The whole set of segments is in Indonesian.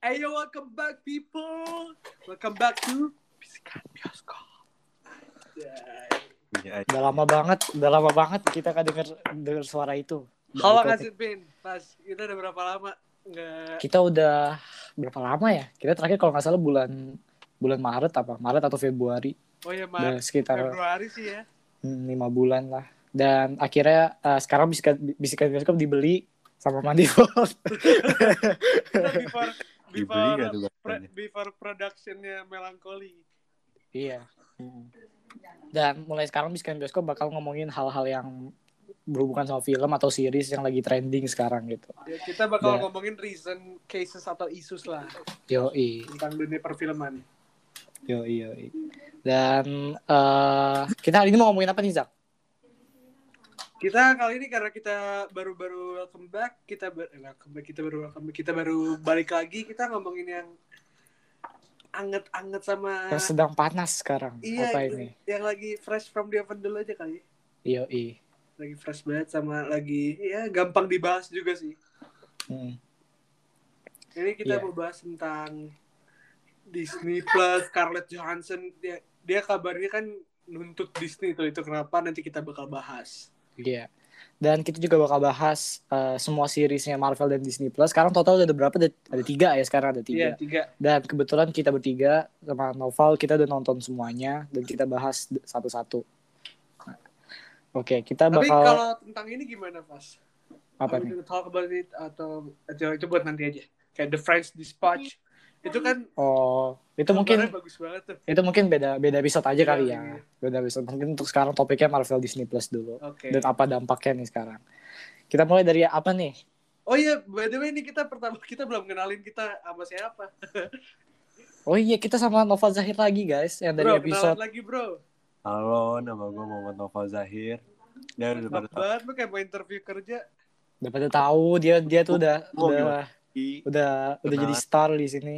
Ayo, welcome back, people. Welcome back to Bisikan Bioskop. Ya. Iya, Udah lama banget, udah lama banget kita kan denger, denger suara itu. How long Udah has it been? Pas, kita udah berapa lama nggak? Kita udah berapa lama ya? Kita terakhir kalau nggak salah bulan bulan Maret apa? Maret atau Februari. Oh ya, Udah Maret, sekitar Februari sih ya. hmm, lima bulan lah. Dan akhirnya eh, sekarang bisikan, bisikan bioskop dibeli sama Mandi before, Dibeli before, gak tuh pre- bahannya? before productionnya Melancholy. iya. Hmm. Dan mulai sekarang bisikan bioskop bakal ngomongin hal-hal yang berhubungan sama film atau series yang lagi trending sekarang gitu. Ya, kita bakal Ya. ngomongin recent cases atau isus lah Yoi. tentang dunia perfilman. Yo yo. Dan eh kita hari ini mau ngomongin apa nih Zak? Kita kali ini karena kita baru-baru welcome back, kita ber- eh, welcome back, kita baru welcome back, kita baru balik lagi, kita ngomongin yang anget-anget sama Yang sedang panas sekarang. iya apa itu, ini? yang lagi fresh from the oven dulu aja kali. Yo i. Lagi fresh banget sama lagi ya gampang dibahas juga sih. Hmm. Ini kita Iya. mau bahas tentang Disney Plus, Scarlett Johansson dia dia kabarnya kan nuntut Disney tuh itu kenapa nanti kita bakal bahas. Iya. Dan kita juga bakal bahas eh, semua seriesnya Marvel dan Disney Plus. Sekarang total ada berapa? Ada, ada tiga ya sekarang ada Iya, tiga. tiga. Dan kebetulan kita bertiga sama Noval kita udah nonton semuanya dan kita bahas satu-satu. Oke, kita Tapi bakal kalau tentang ini gimana, Pas? apa Are nih? talk about it atau itu, itu buat nanti aja. Kayak The French Dispatch. Itu kan Oh, itu mungkin bagus banget tuh. itu mungkin beda beda episode aja Iya, kali iya. ya. Beda episode. Mungkin untuk sekarang topiknya Marvel Disney Plus dulu. Oke. Dan apa dampaknya nih sekarang? Kita mulai dari apa nih? Oh iya, by the way ini kita pertama kita belum kenalin kita sama siapa. Oh iya, kita sama Nova Zahir lagi guys, yang dari bro, episode lagi, Bro. Halo, nama gue Muhammad Nova Zahir. Ya udah pada tahu. banget lu kayak mau interview kerja. udah pada tahu dia dia tuh udah Oh, udah udah udah Kenalan. jadi star di sini.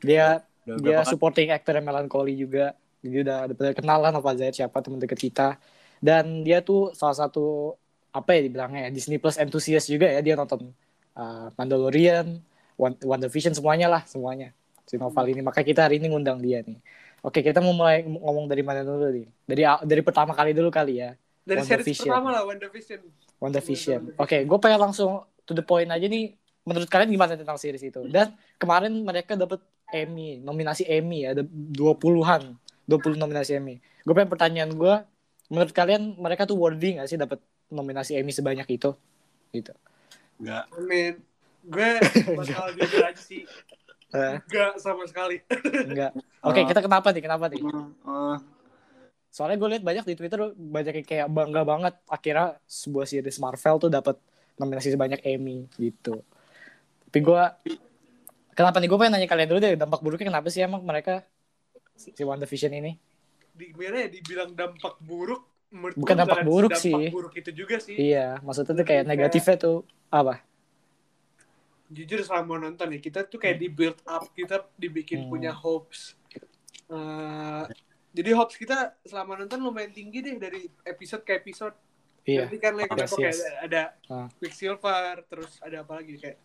Dia Udah dia kan? supporting actor yang melancholy juga. Jadi udah udah pada kenal lah Nova Zahir siapa teman deket kita. Dan dia tuh salah satu apa ya dibilangnya ya, Disney Plus enthusiast juga ya dia nonton uh, Mandalorian, Wan- WandaVision semuanya lah semuanya si Noval ini. Makanya kita hari ini ngundang dia nih. Oke kita mau mulai ngomong dari mana dulu nih? Dari dari pertama kali dulu kali ya. Dari series WandaVision. pertama lah, WandaVision. WandaVision. WandaVision. Oke, gue pengen langsung to the point aja nih. Menurut kalian gimana tentang series itu? Dan kemarin mereka dapat Emmy, nominasi Emmy ya, ada 20-an, 20 nominasi Emmy. Gue pengen pertanyaan gue, menurut kalian mereka tuh worthy gak sih dapat nominasi Emmy sebanyak itu? Gitu. Enggak. Amin. Gue bakal jujur aja sih. Eh, Enggak sama sekali. enggak. Oke, Ah. kita kenapa nih? Kenapa nih? Eh, Soalnya gue lihat banyak di Twitter banyak yang kayak bangga banget akhirnya sebuah series Marvel tuh dapat nominasi sebanyak Emmy gitu. Tapi gue kenapa nih gue pengen nanya kalian dulu deh dampak buruknya kenapa sih emang mereka si si WandaVision ini? Di, gimana ya, dibilang dampak buruk. menurut Bukan dampak buruk dampak sih. buruk itu juga sih. Iya, maksudnya tuh kayak negatifnya tuh apa? Jujur selama nonton ya, kita tuh kayak di build up, kita dibikin Hmm. punya hopes. Eh, jadi hopes kita selama nonton lumayan tinggi deh dari episode ke episode. Iya. Nanti kan like Yes, kayak yes. ada, ada Ah. Quicksilver, terus ada apa lagi kayak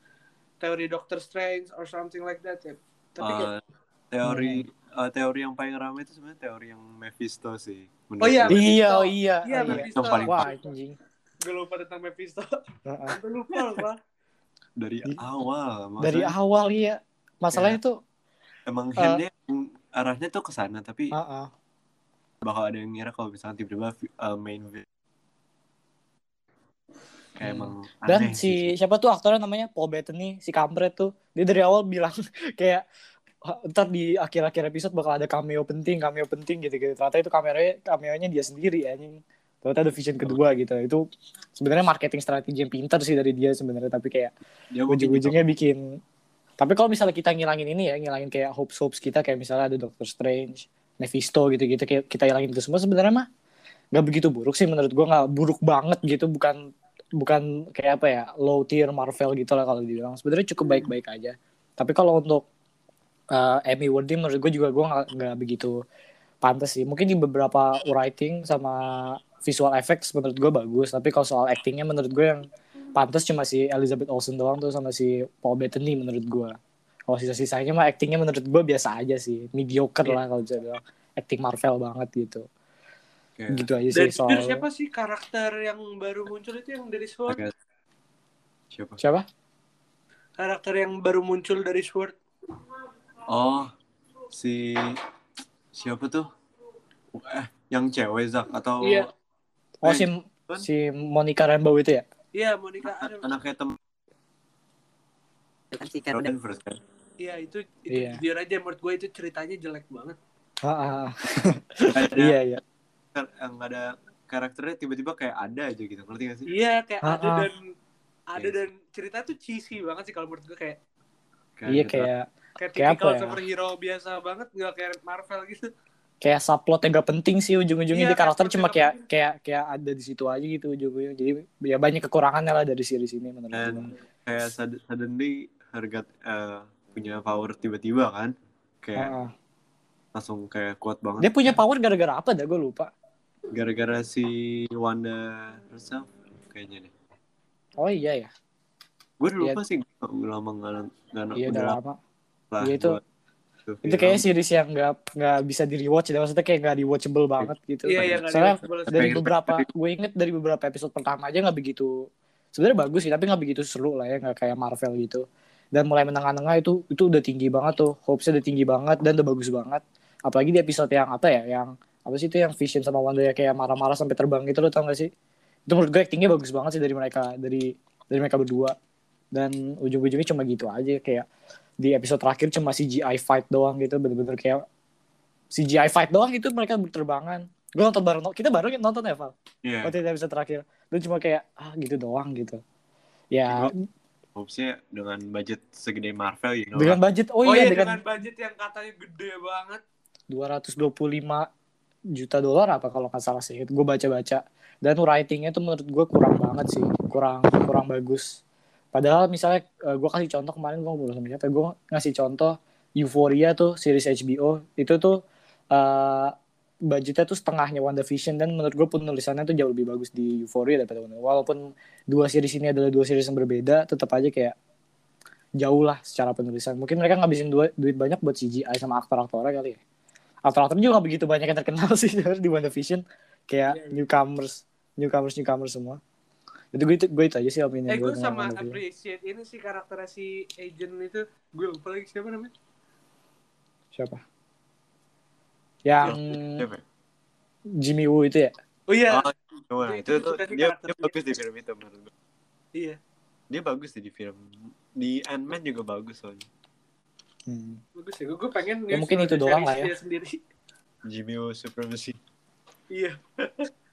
teori Doctor Strange or something like that ya. Tapi kayak, eh, teori Hmm. eh, teori yang paling ramai itu sebenarnya teori yang Mephisto sih. Oh iya. Iya, Mephisto. oh iya. Iya, oh, Mephisto. Yang paling Wah, anjing. gue lupa tentang Mephisto. Heeh. Gue lupa loh, Pak. dari awal. Dari Maksudnya awal iya. Masalahnya tuh emang eh, handnya arahnya tuh ke sana tapi heeh. bakal ada yang ngira kalau misalnya tiba-tiba uh, main kayak Hmm. emang Dan aneh si sih. siapa tuh aktornya namanya Paul Bettany, si kampret tuh. Dia dari awal bilang kayak "Ah, ntar di akhir-akhir episode bakal ada cameo penting, cameo penting gitu-gitu. Ternyata itu kameranya cameonya dia sendiri anjing. Ternyata ada vision kedua gitu. Itu sebenarnya marketing strategi yang pintar sih dari dia sebenarnya tapi kayak ujung-ujungnya bikin tapi kalau misalnya kita ngilangin ini ya, ngilangin kayak hopes hopes kita kayak misalnya ada Doctor Strange, Mephisto gitu-gitu kayak kita hilangin itu semua sebenarnya mah nggak begitu buruk sih menurut gua nggak buruk banget gitu bukan bukan kayak apa ya low tier Marvel gitu lah kalau dibilang. Sebenarnya cukup baik-baik aja. Tapi kalau untuk uh, Emmy worthy menurut gue juga gue nggak begitu pantas sih. Mungkin di beberapa writing sama visual effects menurut gue bagus. Tapi kalau soal actingnya menurut gue yang pantas cuma si Elizabeth Olsen doang tuh sama si Paul Bettany menurut gue kalau sisa-sisanya mah actingnya menurut gue biasa aja sih. Mediocre Iya. lah kalau bisa bilang acting Marvel banget gitu Kayak gitu aja Dan sih soal jujur siapa sih karakter yang baru muncul itu yang dari Sword? siapa? siapa Karakter yang baru muncul dari Sword. Oh, si siapa tuh? Eh, yang cewek Zak atau Iya. oh Eh, si kan? si Monica Rambeau itu ya Iya, Monica an- Adam. anaknya temen kan sih? Iya, itu itu Iya. jujur aja menurut gue itu ceritanya jelek banget. Ah, ah, ah. Iya iya yang ada karakternya tiba-tiba kayak ada aja gitu, ngerti gak sih? Iya, kayak Ah, ada ah. dan ada Yes. dan cerita tuh cheesy banget sih kalau menurut gue kayak iya gitu. kayak kayak Kayak tipikal apa ya? superhero biasa banget nggak kayak Marvel gitu. kayak subplot yang gak penting sih ujung-ujungnya Iya, di karakter cuma kayak yang kayak kayak ada di situ aja gitu ujung-ujungnya jadi ya banyak kekurangannya lah dari series ini menurut Dan gue kayak sud- suddenly harga eh, punya power tiba-tiba kan? Kayak Ah, ah. langsung kayak kuat banget. dia punya power gara-gara apa dah gue lupa Gara-gara si Wanda herself kayaknya deh. oh iya ya. Gue udah Iya. lupa sih udah lama nggak nggak iya udah lama. lah Iya, itu- gua- itu kayaknya series yang nggak nggak bisa di rewatch deh. Maksudnya kayak nggak di watchable banget gitu. Iya, iya soalnya dari beberapa gue inget dari beberapa episode pertama aja nggak begitu sebenarnya bagus sih tapi nggak begitu seru lah ya nggak kayak Marvel gitu. Dan mulai menengah-nengah itu itu udah tinggi banget tuh. Hopesnya udah tinggi banget dan udah bagus banget. Apalagi di episode yang apa ya yang apa sih itu yang Vision sama Wanda ya kayak marah-marah sampai terbang gitu lo tau gak sih? Itu menurut gue actingnya bagus banget sih dari mereka dari dari mereka berdua. Dan ujung-ujungnya cuma gitu aja kayak di episode terakhir cuma CGI fight doang gitu bener-bener kayak CGI fight doang itu mereka berterbangan. Gue nonton bareng kita bareng nonton ya Val? Iya. waktu itu episode terakhir. Dan cuma kayak ah gitu doang gitu. Ya. Hopesnya dengan budget segede Marvel you know. dengan budget oh, Oh, iya, iya dengan, dengan budget yang katanya gede banget. 225 juta dolar apa kalau nggak salah sih. Gue baca-baca. Dan writingnya tuh menurut gue kurang banget sih. Kurang kurang bagus. Padahal misalnya gue kasih contoh kemarin gue ngobrol sama siapa gue ngasih contoh Euphoria tuh series HBO itu tuh eh, budgetnya tuh setengahnya WandaVision dan menurut gue penulisannya tuh jauh lebih bagus di Euphoria daripada Wanda. Walaupun dua series ini adalah dua series yang berbeda tetap aja kayak jauh lah secara penulisan. Mungkin mereka ngabisin dua, duit banyak buat CGI sama aktor-aktornya kali ya aktor-aktor juga gak begitu banyak yang terkenal sih di WandaVision kayak iya. newcomers newcomers newcomers semua itu gue itu, gue itu aja sih opini Eh gue sama appreciate ini sih karakternya si agent itu gue lupa lagi siapa namanya. siapa yang Siapa ya? Jimmy Woo itu ya Oh iya, Oh. Itu- itu, itu sih dia, karakter dia dia. bagus di film itu menurut gue. iya. Dia bagus sih di film. Di Ant-Man juga bagus soalnya. Hmm. Bagus ya. Gue pengen Ya, mungkin itu doang lah ya. Sendiri. Supremacy. Iya.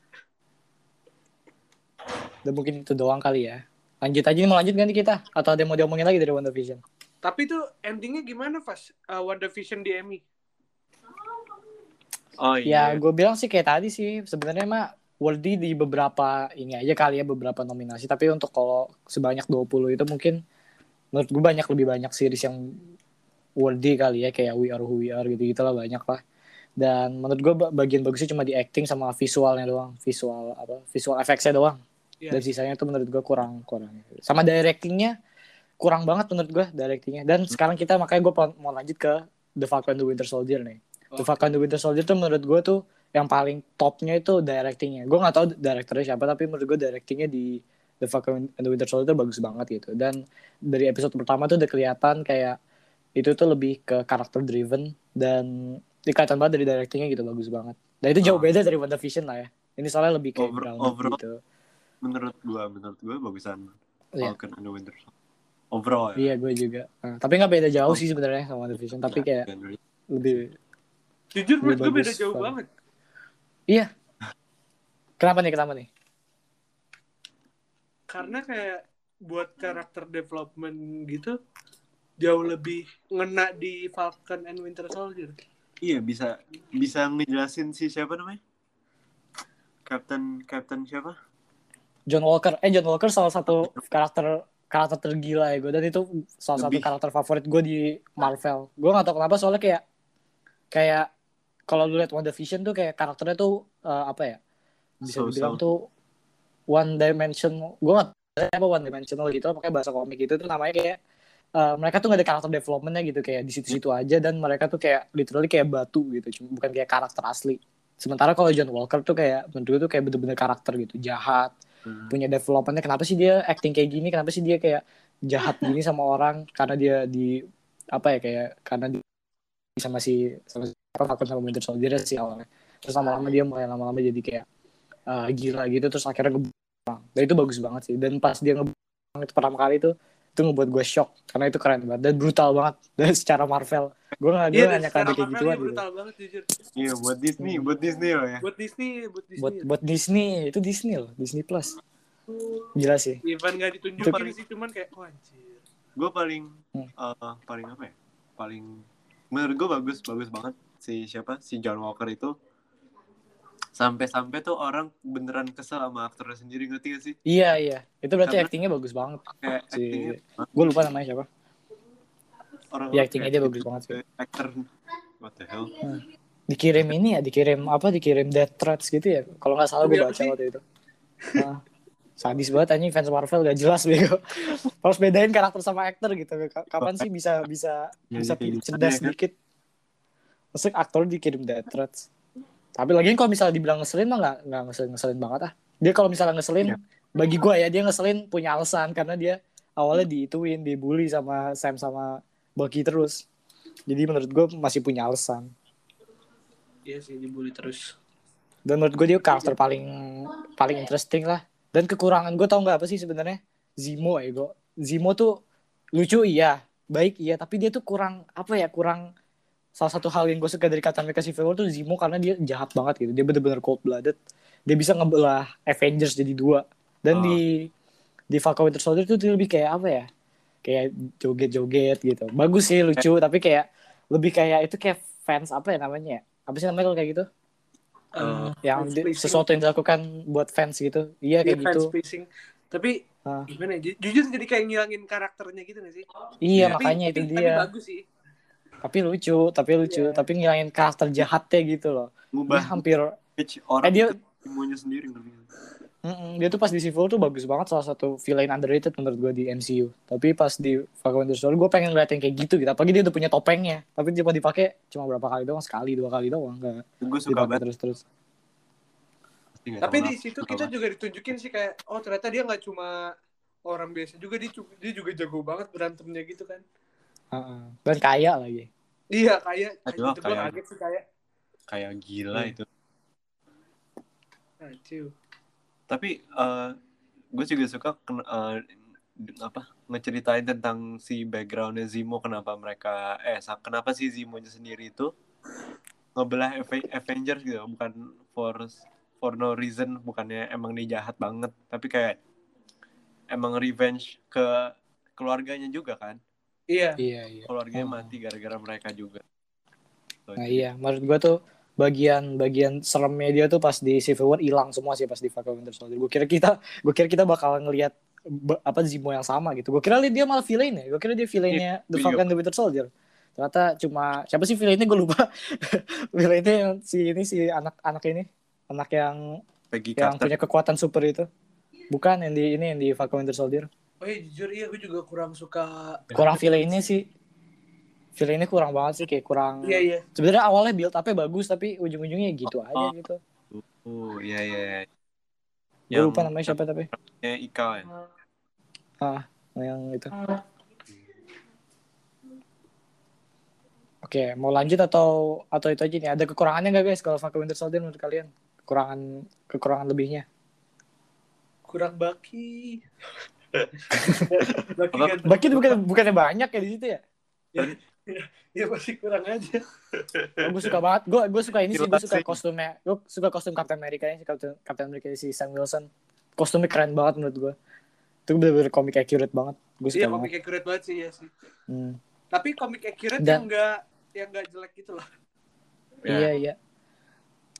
dan mungkin itu doang kali ya lanjut aja nih mau lanjut gak nih kita atau ada yang mau diomongin lagi dari WandaVision Tapi tuh endingnya gimana, Fas? Uh, WandaVision di Emmy. Oh ya iya. gue bilang sih kayak tadi sih sebenarnya mah worthy di beberapa ini aja kali ya beberapa nominasi tapi untuk kalau sebanyak 20 itu mungkin menurut gue banyak lebih banyak series yang worthy kali ya kayak We Are Who We Are gitu gitu lah banyak lah. Dan menurut gue ba- bagian bagusnya cuma di acting sama visualnya doang visual apa visual effectsnya doang. Iya. dan sisanya tuh menurut gue kurang kurang. Sama directingnya kurang banget menurut gue directingnya. Dan sekarang kita makanya gue mau lanjut ke The Falcon and the Winter Soldier nih. The Falcon and the Winter Soldier tuh menurut gue tuh yang paling topnya itu directingnya. Gue nggak tahu direkturnya siapa tapi menurut gue directingnya di The Falcon and the Winter Soldier tuh bagus banget gitu. Dan dari episode pertama tuh udah kelihatan kayak itu tuh lebih ke karakter driven dan dikatakan banget dari directingnya gitu bagus banget dan itu jauh Ah. beda dari WandaVision lah ya ini soalnya lebih kayak Over- overall gitu Menurut gua, menurut gua bagusan Iya. Falcon and the Winter Soldier. Overall ya. Iya gue juga. Nah, tapi nggak beda jauh sih sebenarnya sama WandaVision. Tapi kayak Genre. lebih. Jujur menurut gue beda jauh banget. Iya. Kenapa nih? Kenapa nih? Karena kayak buat karakter development gitu jauh lebih ngena di Falcon and Winter Soldier. Iya bisa bisa ngejelasin si siapa namanya? Captain Captain siapa? John Walker. Eh John Walker salah satu karakter karakter tergila ya gue dan itu salah satu Lebih. karakter favorit gue di Marvel. Gue nggak tahu kenapa soalnya kayak kayak kalau lu lihat WandaVision tuh kayak karakternya tuh eh, apa ya? Bisa So-so. dibilang tuh one dimension. Gue nggak tahu apa one dimensional gitu. Makanya bahasa komik itu tuh namanya kayak eh, mereka tuh gak ada karakter developmentnya gitu kayak di situ-situ aja dan mereka tuh kayak literally kayak batu gitu cuma bukan kayak karakter asli. Sementara kalau John Walker tuh kayak menurut tuh kayak bener-bener karakter gitu jahat Hmm. punya developmentnya. Kenapa sih dia acting kayak gini? Kenapa sih dia kayak jahat gini sama orang? Karena dia di apa ya kayak karena dia sama si sama si apa Falcon sama Winter Soldier sih awalnya. Terus lama-lama dia mulai lama-lama jadi kayak eh, gila gitu terus akhirnya ngebunuh orang dan itu bagus banget sih. Dan pas dia ngebunuh orang itu pertama kali itu itu ngebuat gue shock karena itu keren banget dan brutal banget dan secara Marvel gue nggak gue Iya, nggak secara ada kayak gituan dia gitu brutal banget jujur. Iya buat Disney, buat Disney loh ya. Buat Disney, buat Disney. buat buat Disney itu Disney loh Disney Plus gila sih Even gak ditunjukin Itu- sih, cuman kayak, oh anjir. Gue paling Hmm. eh, paling apa ya? Paling menurut gue bagus bagus banget si siapa si John Walker itu sampai-sampai tuh orang beneran kesel sama aktornya sendiri ngerti gak sih? iya iya. Itu berarti Karena- actingnya bagus banget. Kayak Si- gue lupa namanya siapa. Orang Iya, actingnya dia bagus banget sih. Actor. What the hell? dikirim ini ya dikirim apa dikirim death threats gitu ya. Kalau nggak salah gue Iya, baca waktu itu. Nah, sadis banget anjing fans Marvel gak jelas bego. Harus bedain karakter sama aktor gitu kapan sih bisa bisa Ya, bisa cerdas aja, kan? sedikit? Maksudnya aktor dikirim death threats tapi lagi kalau misalnya dibilang ngeselin mah nggak nggak ngeselin ngeselin banget ah. Dia kalau misalnya ngeselin Iya. bagi gue ya dia ngeselin punya alasan karena dia awalnya diituin dibully sama Sam sama Bucky terus. Jadi menurut gue masih punya alasan. Iya sih, dibully terus. dan menurut gue dia karakter paling paling interesting lah. Dan kekurangan gue tau nggak apa sih sebenarnya? Zemo ya gue Zemo tuh lucu iya. Baik iya. Tapi dia tuh kurang apa ya kurang salah satu hal yang gue suka dari Captain America Civil War tuh Zemo karena dia jahat banget gitu dia bener-bener cold blooded dia bisa ngebelah Avengers jadi dua dan Oh. di di Falcon Winter Soldier tuh lebih kayak apa ya kayak joget-joget gitu bagus sih lucu tapi kayak lebih kayak itu kayak fans apa ya namanya ya apa sih namanya kalau kayak gitu Eh, yang di- sesuatu yang dilakukan buat fans gitu iya Iya, kayak fans gitu. Tapi Ah. gimana ya? Ju- Jujur jadi kayak ngilangin karakternya gitu gak sih? iya Iya. makanya tapi, itu tapi, dia Tapi bagus sih. Tapi lucu tapi lucu. Iya. tapi ngilangin karakter jahatnya gitu loh. Dia ngubah hampir pitch orang eh, dia semuanya sendiri? Mm-mm, dia tuh pas di Civil tuh bagus banget salah satu villain underrated menurut gue di MCU tapi pas di Falcon Winter Soldier gue pengen ngeliat yang kayak gitu gitu. Apalagi dia udah punya topengnya. Tapi cuma dipakai cuma berapa kali doang? Sekali dua kali doang enggak gue suka banget. terus terus Tapi di situ kita juga ditunjukin sih kayak, oh ternyata dia nggak cuma orang biasa juga, dia juga jago banget berantemnya gitu kan. Heeh. dan kaya lagi Iya, kayak, Aduh, itu gue kayak- kaget sih kayak. kayak gila Iya. itu Aduh. tapi eh gue juga suka ken- eh, apa ngeceritain tentang si backgroundnya Zemo kenapa mereka eh kenapa si Zemo-nya sendiri itu ngebelah Ave- Avengers gitu bukan for for no reason bukannya emang dia jahat banget tapi kayak emang revenge ke keluarganya juga kan Iya. iya iya keluarganya Oh. mati gara-gara mereka juga Nah iya, menurut gua tuh bagian bagian seremnya dia tuh pas di Civil War hilang semua sih pas di Falcon Winter Soldier. Gue kira kita gue kira kita bakal ngelihat apa Zemo yang sama gitu. Gue kira dia malah villain ya. Gue kira dia villainnya The Iya. Falcon the Winter Soldier. Ternyata cuma siapa sih villainnya gue lupa. villainnya yang si ini si anak-anak ini, anak yang Peggy yang Carter punya kekuatan super itu. Bukan yang di ini yang di Falcon Winter Soldier. Oh iya jujur iya gue juga kurang suka. Kurang villainnya sih. Villainnya kurang banget sih kayak kurang. Iya iya. Sebenarnya awalnya build up bagus tapi ujung-ujungnya gitu aja Oh. gitu. oh iya iya Gue lupa namanya siapa tapi. namanya Ika ya Ah, yang itu. Oke, mau lanjut atau atau itu aja nih? Ada kekurangannya nggak guys kalau Falcon Winter Soldier menurut kalian? Kekurangan kekurangan lebihnya? Kurang baki. Baki. Baki itu bukan bukannya banyak ya di situ ya? Ya pasti kurang aja. gue suka banget. Gue gue suka ini sih. Gue suka kostumnya. Gue suka kostum Captain America si Captain Captain America si Sam Wilson. Kostumnya keren banget menurut gue. Itu bener-bener komik accurate banget. Gue suka Iya banget. komik accurate banget sih ya sih. Hmm. Tapi komik accurate Dan- yang enggak yang enggak jelek gitu loh. Ya. Iya iya.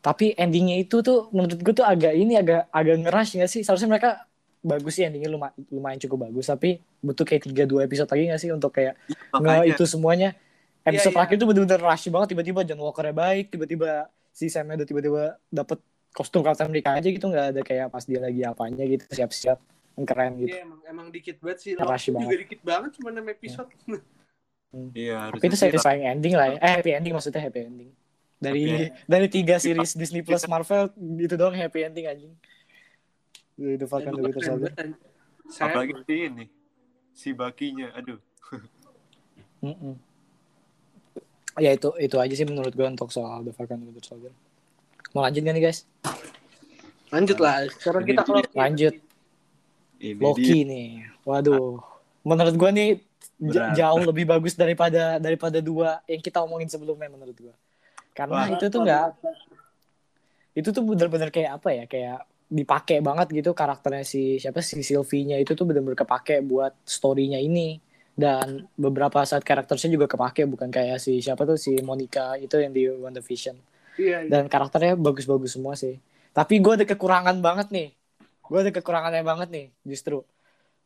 Tapi endingnya itu tuh menurut gue tuh agak ini agak agak ngerush nggak sih? Seharusnya mereka bagus sih endingnya lumayan, lumayan cukup bagus. Tapi butuh kayak tiga dua episode lagi nggak sih untuk kayak makanya itu semuanya. Episode Iya, iya. terakhir tuh bener-bener rush banget. Tiba-tiba John Walker baik, tiba-tiba si Sam udah tiba-tiba dapet kostum Captain America aja gitu nggak ada kayak pas dia lagi apanya gitu siap-siap. yang keren gitu. Iya emang emang dikit banget sih. Rush Loki juga banget. dikit banget cuma 6 episode. Iya, Tapi harusnya itu sih satisfying ending lah ya. Eh happy ending maksudnya happy ending. Dari Happy dari tiga series Disney Plus Marvel itu doang happy ending anjing. The Falcon the Winter Soldier. Saya apalagi si ini si bakinya aduh Mm-mm. Ya itu itu aja sih menurut gue untuk soal The Falcon and the Winter Soldier. Mau lanjut gak nih guys? lanjut lah. Sekarang kita ke Loki. Lanjut ini Loki dia nih. Waduh. Menurut gue nih Berat. jauh lebih bagus daripada daripada dua yang kita omongin sebelumnya menurut gue. Karena Wah. itu tuh nggak itu tuh bener-bener kayak apa ya kayak dipakai banget gitu karakternya si siapa si Sylvie-nya itu tuh bener-bener kepake buat story-nya ini. Dan beberapa saat karakternya juga kepake bukan kayak si siapa tuh si Monica itu yang di WandaVision. Iya, iya. dan karakternya bagus-bagus semua sih. Tapi gue ada kekurangan banget nih. Gue ada kekurangannya banget nih justru.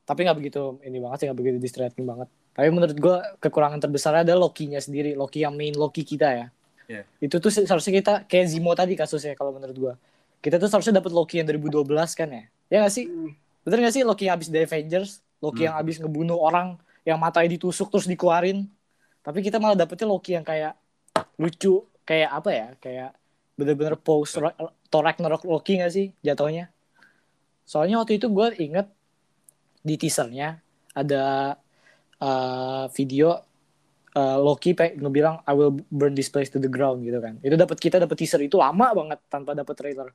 Tapi nggak begitu ini banget sih nggak begitu distracting banget. Tapi menurut gue kekurangan terbesarnya adalah Loki-nya sendiri Loki yang main Loki kita ya. Iya. itu tuh seharusnya kita kayak Zimo tadi kasusnya kalau menurut gue kita tuh seharusnya dapat Loki yang 2012 kan ya? Ya nggak sih? Hmm. bener gak sih? Loki yang habis dari Avengers Loki Hmm. yang habis ngebunuh orang yang matanya ditusuk terus dikeluarin. Tapi kita malah dapetnya Loki yang kayak lucu kayak apa ya? Kayak bener-bener post Thor Ragnarok Loki gak sih jatuhnya? Soalnya waktu itu gue inget di teasernya ada uh, video uh, Loki pe ngebilang I will burn this place to the ground gitu kan. Itu dapat kita dapat teaser itu lama banget tanpa dapat trailer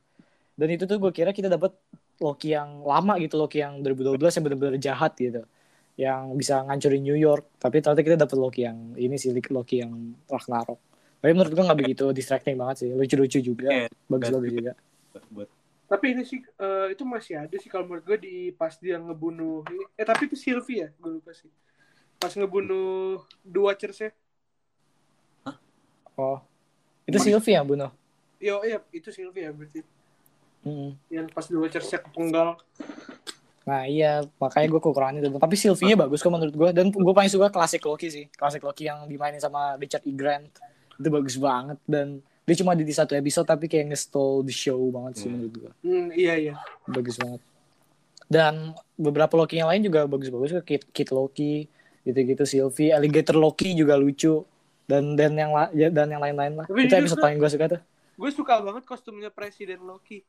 dan itu tuh gue kira kita dapat Loki yang lama gitu Loki yang 2012 yang benar-benar jahat gitu. Yang bisa ngancurin New York. Tapi ternyata kita dapat Loki yang ini sih Loki yang Ragnarok. Tapi menurut gue nggak begitu distracting banget sih. Lucu-lucu juga. Iya, bagus-bagus juga. buat Tapi ini sih eh, itu masih ada sih kalau menurut gue di pas dia ngebunuh eh tapi itu Sylvie ya, gue lupa sih. Pas ngebunuh dua Watchers ya. oh. Itu Sylvie yang bunuh? Yo, iya itu Sylvie ya berarti. Mm. Yang pas dua Watchers kepenggal. Nah iya makanya gue kekurangan itu tapi Sylvie bagus kok menurut gue dan gue paling suka klasik Loki sih klasik Loki yang dimainin sama Richard E. Grant itu bagus banget dan dia cuma di satu episode tapi kayak nge-stole the show banget sih Hmm. menurut gue Hmm, iya iya. bagus banget dan beberapa Loki yang lain juga bagus-bagus kok Kid, Kid Loki gitu-gitu Sylvie Alligator Loki juga lucu dan dan yang la- ya, dan yang lain-lain lah Tapi itu episode paling gue suka tuh Gue suka banget kostumnya Presiden Loki.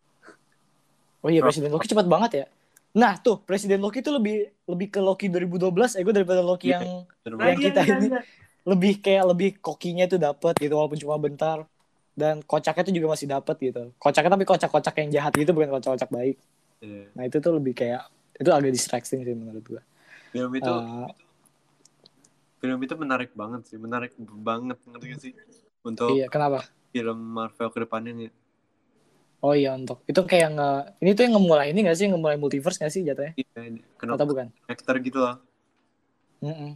Oh iya Presiden Loki cepat banget ya. Nah tuh Presiden Loki tuh lebih lebih ke Loki 2012 ya gue daripada Loki Iya. yang Yang kita iya, ini. iya. lebih kayak lebih kokinya tuh dapet gitu walaupun cuma bentar. Dan kocaknya tuh juga masih dapet gitu. Kocaknya tapi kocak-kocak yang jahat gitu bukan kocak-kocak baik. Eh, nah itu tuh lebih kayak itu agak distracting sih menurut gua. Film itu Eh, film itu menarik banget sih menarik banget ngerti gak sih? Untuk iya kenapa? film Marvel ke depannya nih oh iya untuk itu kayak nge ini tuh yang ngemulai ini gak sih ngemulai multiverse gak sih jatuhnya Iya, atau kenapa bukan actor gitu loh Mm-mm.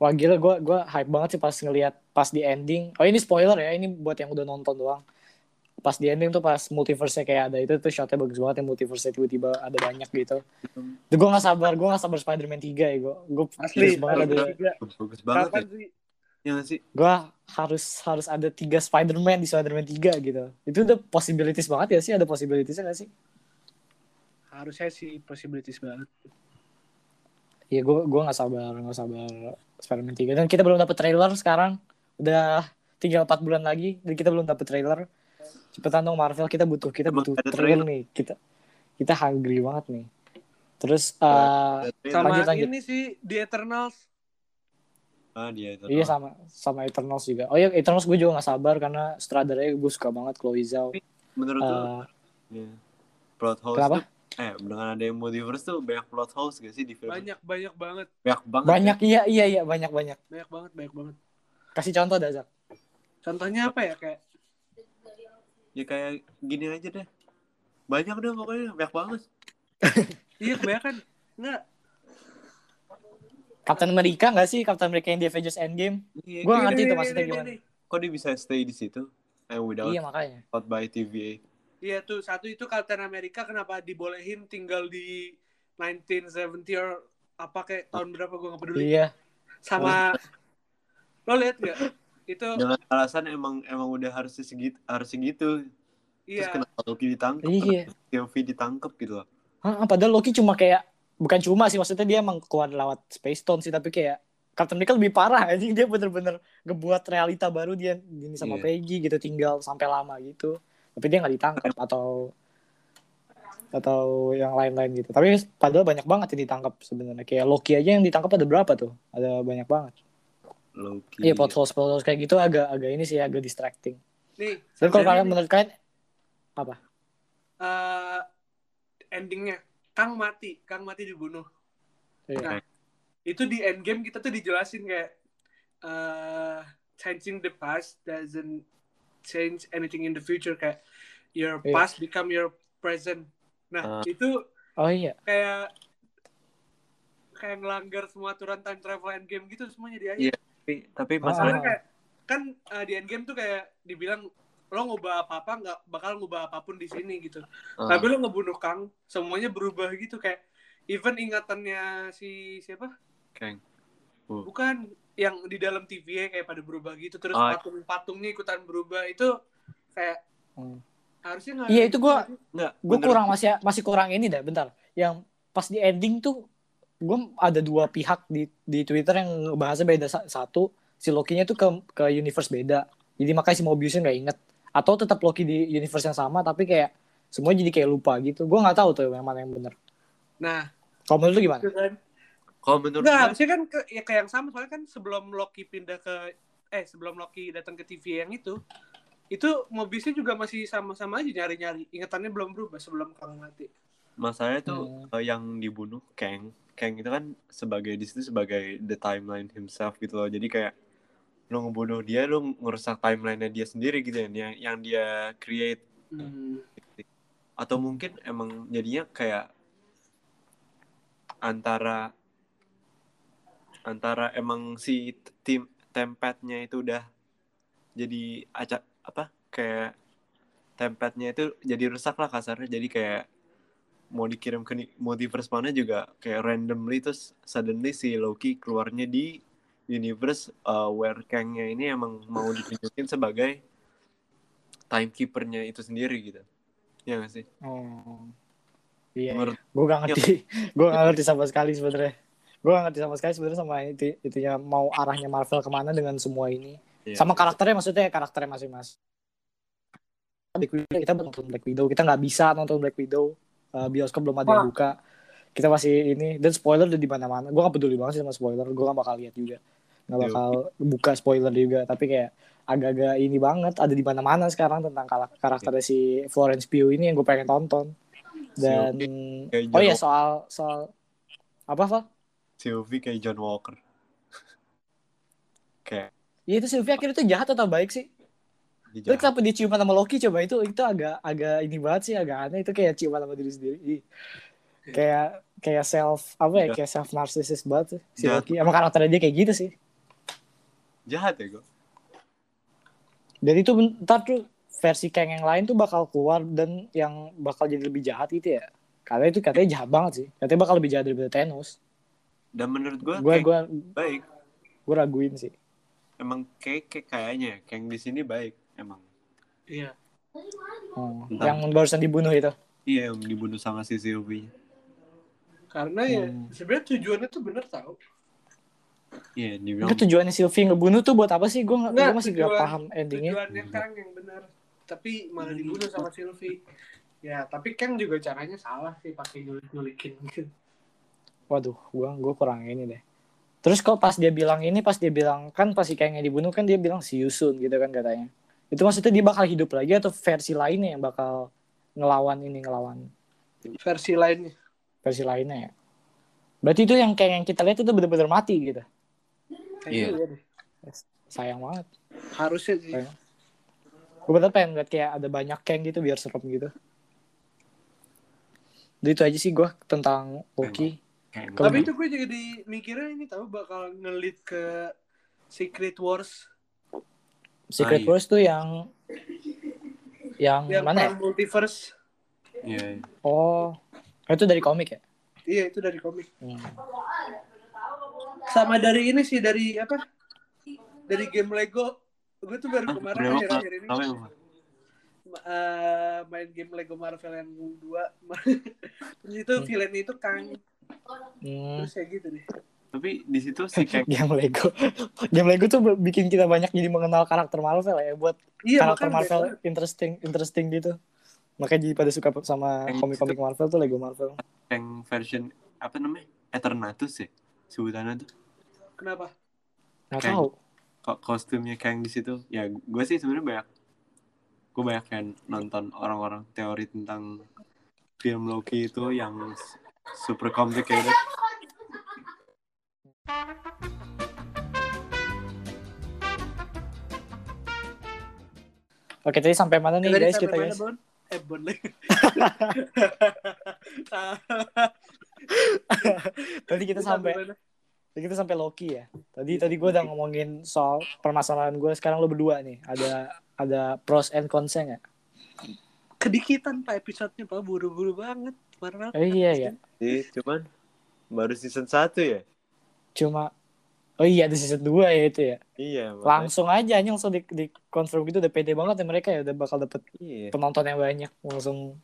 Wah gila gue gua hype banget sih pas ngelihat pas di ending. Oh ini spoiler ya, ini buat yang udah nonton doang. Pas di ending tuh pas multiverse-nya kayak ada itu tuh shotnya bagus banget yang multiverse-nya tiba-tiba ada banyak gitu. Tuh gue gak sabar, gue gak sabar Spider-Man 3 ya gue. Gue Asli. banget ada. Tiga. bagus banget Kapan ya, sih? Ya nggak sih Gue harus harus ada tiga Spider-Man di Spider-Man 3 gitu. Itu udah possibilities banget ya sih, ada possibilities-nya gak sih? Harusnya sih possibilities banget. Iya gue gue gak sabar, gak sabar Spider-Man 3. Dan kita belum dapet trailer sekarang. Udah tinggal 4 bulan lagi dan kita belum dapet trailer. Cepetan dong Marvel, kita butuh kita Emang butuh trailer, trailer? nih. Kita kita hungry banget nih. Terus eh Sama Lanjut, lanjut. ini sih The Eternals. Ah dia iya sama sama Eternals juga. Oh iya Eternals gue juga gak sabar karena sutradaranya gue suka banget Chloe Zhao. menurut lu Eh, ya, plot house Kenapa? tuh eh dengan ada yang multiverse tuh banyak plot house gak sih di film Banyak banyak banget. banyak banget banyak iya iya iya banyak banyak. Banyak banget, banyak banget. Kasih contoh dah Zak. Contohnya apa ya kayak ya kayak gini aja deh banyak deh pokoknya banyak banget iya kebanyakan enggak Captain America gak sih Captain America yang di Avengers Endgame? Iya, Gua kayak- ngerti Ini, tuh ini, maksudnya gimana. kok dia bisa stay di situ and without Iya makanya. out by TVA Iya tuh satu itu Captain America kenapa dibolehin tinggal di 1970 or apa kayak tahun berapa gue nggak peduli. Iya. Sama lo lihat nggak? Itu dengan alasan emang emang udah harusnya segitu harus segitu terus iya kenapa Loki ditangkap Iya. Sylvie ditangkap gitu loh Hah, padahal Loki cuma kayak bukan cuma sih maksudnya dia emang keluar lewat Space Stone sih tapi kayak Captain America lebih parah anjing. Dia bener-bener ngebuat realita baru dia gini sama Iya. Peggy gitu tinggal sampai lama gitu. Tapi dia nggak ditangkap atau atau yang lain-lain gitu. Tapi padahal banyak banget yang ditangkap sebenarnya. Kayak Loki aja yang ditangkap ada berapa tuh? Ada banyak banget. Loki. iya plot holes plot holes kayak gitu agak agak ini sih agak distracting. Nih, tapi kalau jadi kalian menurut kalian eh, endingnya Kang mati, Kang mati dibunuh. iya. Nah, itu di endgame kita tuh dijelasin kayak eh changing the past doesn't change anything in the future kayak your Iya. past become your present. Nah, Ah. itu oh iya kayak kayak ngelanggar semua aturan time travel endgame gitu semuanya di akhir. Iya. tapi tapi Ah. Soalnya masalah kayak kan eh, di endgame tuh kayak dibilang lo ngubah apa-apa nggak bakal ngubah apa pun di sini gitu. uh, Tapi lo ngebunuh Kang, semuanya berubah gitu kayak even ingatannya si siapa? Kang. Bukan yang di dalam TV kayak pada berubah gitu terus Oh. patung-patungnya ikutan berubah itu kayak Hmm. harusnya nggak Iya, itu gue menurut- kurang masih masih kurang ini deh bentar yang pas di ending tuh gue ada dua pihak di di Twitter yang bahasnya beda Sa- satu si Loki-nya tuh ke ke universe beda jadi makanya si Mobiusnya nggak inget atau tetap Loki di universe yang sama tapi kayak semua jadi kayak lupa gitu gue nggak tahu tuh yang mana yang bener Nah, kalau menurut lu gimana kan. Kalau menurut Nggak, harusnya kan ke, ya kayak yang sama soalnya kan sebelum Loki pindah ke eh sebelum Loki datang ke TV yang itu itu Mobiusnya juga masih sama-sama aja nyari-nyari ingatannya belum berubah sebelum Kang mati. masalahnya tuh Hmm. eh, yang dibunuh Kang. Kang itu kan sebagai di situ sebagai the timeline himself gitu loh. Jadi kayak lu ngebunuh dia, lu ngerusak timelinenya dia sendiri gitu ya, yang, yang dia create. Hmm. Atau mungkin emang jadinya kayak antara antara emang si tim tempatnya itu udah jadi acak apa kayak tempatnya itu jadi rusak lah kasarnya jadi kayak mau dikirim ke multiverse mana juga kayak randomly terus suddenly si Loki keluarnya di universe uh, where Kang-nya ini emang mau ditunjukin sebagai timekeepernya itu sendiri gitu. Ya gak sih? Oh. Iya menurut gue gak ngerti. Gue gak ngerti sama sekali sebenarnya. Gue gak ngerti sama sekali sebenarnya sama itu itunya mau arahnya Marvel ke mana dengan semua ini. Iya. sama karakternya maksudnya karakternya masing-masing. Black Widow kita belum nonton Black Widow. Kita nggak bisa nonton Black Widow. Uh, bioskop belum ada yang buka. Kita masih ini. Dan spoiler udah di mana-mana. Gue gak peduli banget sih sama spoiler. Gue gak bakal lihat juga nggak Iya. bakal buka spoiler juga tapi kayak agak-agak ini banget ada di mana-mana sekarang tentang kar- karakternya si Florence Pugh ini yang gue pengen tonton dan kayak oh John- soal soal apa Val? Sylvie kayak John Walker kayak Iya itu Sylvia akhirnya itu jahat atau baik sih? dia jahat. kenapa dia ciuman sama Loki coba itu itu agak agak ini banget sih agak aneh itu kayak ciuman sama diri sendiri. Kayak kayak self apa ya kayak self narcissist banget sih, si. Loki. Emang karakternya dia kayak gitu sih. Jahat ya gue Dan itu bentar tuh versi Kang yang lain tuh bakal keluar dan yang bakal jadi lebih jahat itu ya. Karena itu katanya jahat banget sih. Katanya bakal lebih jahat daripada Thanos. dan menurut gue Gue gue baik gue raguin sih. emang kayak, kayak kayaknya Kang di sini baik emang Iya. Oh, Entah. yang barusan dibunuh itu. iya yang dibunuh sama si Sylvie Karena ya Hmm. sebenarnya tujuannya tuh bener tau. Iya dibilang Itu tujuannya Sylvie ngebunuh tuh buat apa sih? Gue Nggak, masih gak tujuan- paham endingnya. Tujuannya Kang yang bener. Tapi malah dibunuh sama Sylvie. Ya, tapi Kang juga caranya salah sih pakai nyulik-nyulikin gitu. Waduh, gua gua kurang ini deh. Terus kok pas dia bilang ini, pas dia bilang kan pas si kayaknya dibunuh kan dia bilang see you soon gitu kan katanya. Itu maksudnya dia bakal hidup lagi atau versi lainnya yang bakal ngelawan ini ngelawan Versi lainnya. versi lainnya ya. Berarti itu yang kayak yang kita lihat itu bener-bener mati gitu. Kayaknya Iya. iya deh. Sayang banget. Harusnya sih. Kayak- Gue bener pengen lihat kayak ada banyak keng gitu biar serem gitu. Jadi itu aja sih gua tentang Loki. Tapi itu gue jadi mikirnya ini tahu bakal ngelit ke Secret Wars Secret Ah, iya. Wars tuh yang yang yang mana ya? perang multiverse. iya iya. Oh, itu dari komik ya? Iya, itu dari komik. Hmm. Sama dari ini sih dari apa? Dari game Lego. Gue tuh baru kemarin kenapa akhir-akhir ini eh, main game Lego Marvel yang dua. Terus itu Hmm. villain itu Kang. Hmm. terus kayak gitu deh Tapi di situ si Kang game Lego. game Lego tuh bikin kita banyak jadi mengenal karakter Marvel ya buat iya karakter Marvel interesting interesting gitu. Makanya jadi pada suka sama Yang komik-komik Marvel tuh Lego Marvel. Kang version apa namanya? Eternatus ya sebutannya tuh. Kenapa Nggak Kayak- tahu. Kok kostumnya Kang di situ? Ya gue sih sebenarnya banyak gue banyak kan nonton orang-orang teori tentang film Loki itu yang super complicated. Oke, tadi sampai mana nih guys kita guys? Bon? Eh, Bon. Tadi kita sampai mana? tadi kita sampai Loki ya. Tadi tadi gue udah ngomongin soal permasalahan gue. Sekarang lo berdua nih. Ada ada pros and cons-nya nggak? Kedikitan Pak episodenya Pak buru-buru banget. Kemarin Oh iya ya. Jadi cuman baru season 1 ya? Cuma Oh iya ada season 2 ya itu ya. Iya, makanya- Langsung aja anjing langsung di, di confirm gitu udah pede banget ya mereka ya udah bakal dapet Iya. penonton yang banyak langsung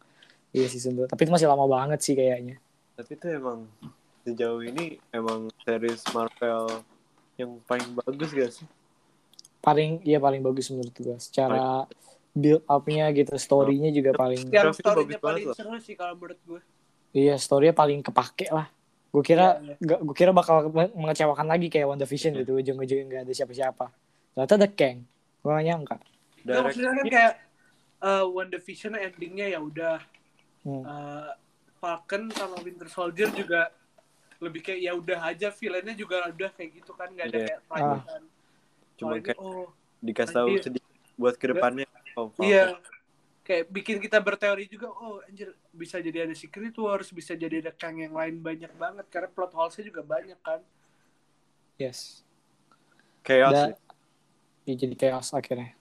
iya season 2. Tapi itu masih lama banget sih kayaknya. Tapi itu emang sejauh ini emang series Marvel yang paling bagus gak sih? Paling iya paling bagus menurut gue. Secara build up-nya gitu, story-nya juga paling yang Grafik story-nya paling loh. seru sih kalau menurut gue. iya story-nya paling kepake lah. Gue kira gak, gue kira bakal mengecewakan lagi kayak WandaVision Iya. gitu ujung-ujungnya nggak ada siapa-siapa. Ternyata ada Kang. Gue gak nyangka. Direct maksudnya kan kayak uh, WandaVision endingnya ya udah Hmm. uh, Falcon sama Winter Soldier juga lebih kayak ya udah aja villainnya juga udah kayak gitu kan nggak ada Iya. kayak lanjutan. Cuma Kalau ini, kayak oh dikasih tahu sedikit buat ke depannya. Oh, iya kayak bikin kita berteori juga oh anjir bisa jadi ada Secret Wars bisa jadi ada Kang yang lain banyak banget karena plot holes-nya juga banyak kan Yes. Chaos Da- ya. Iya, jadi chaos akhirnya.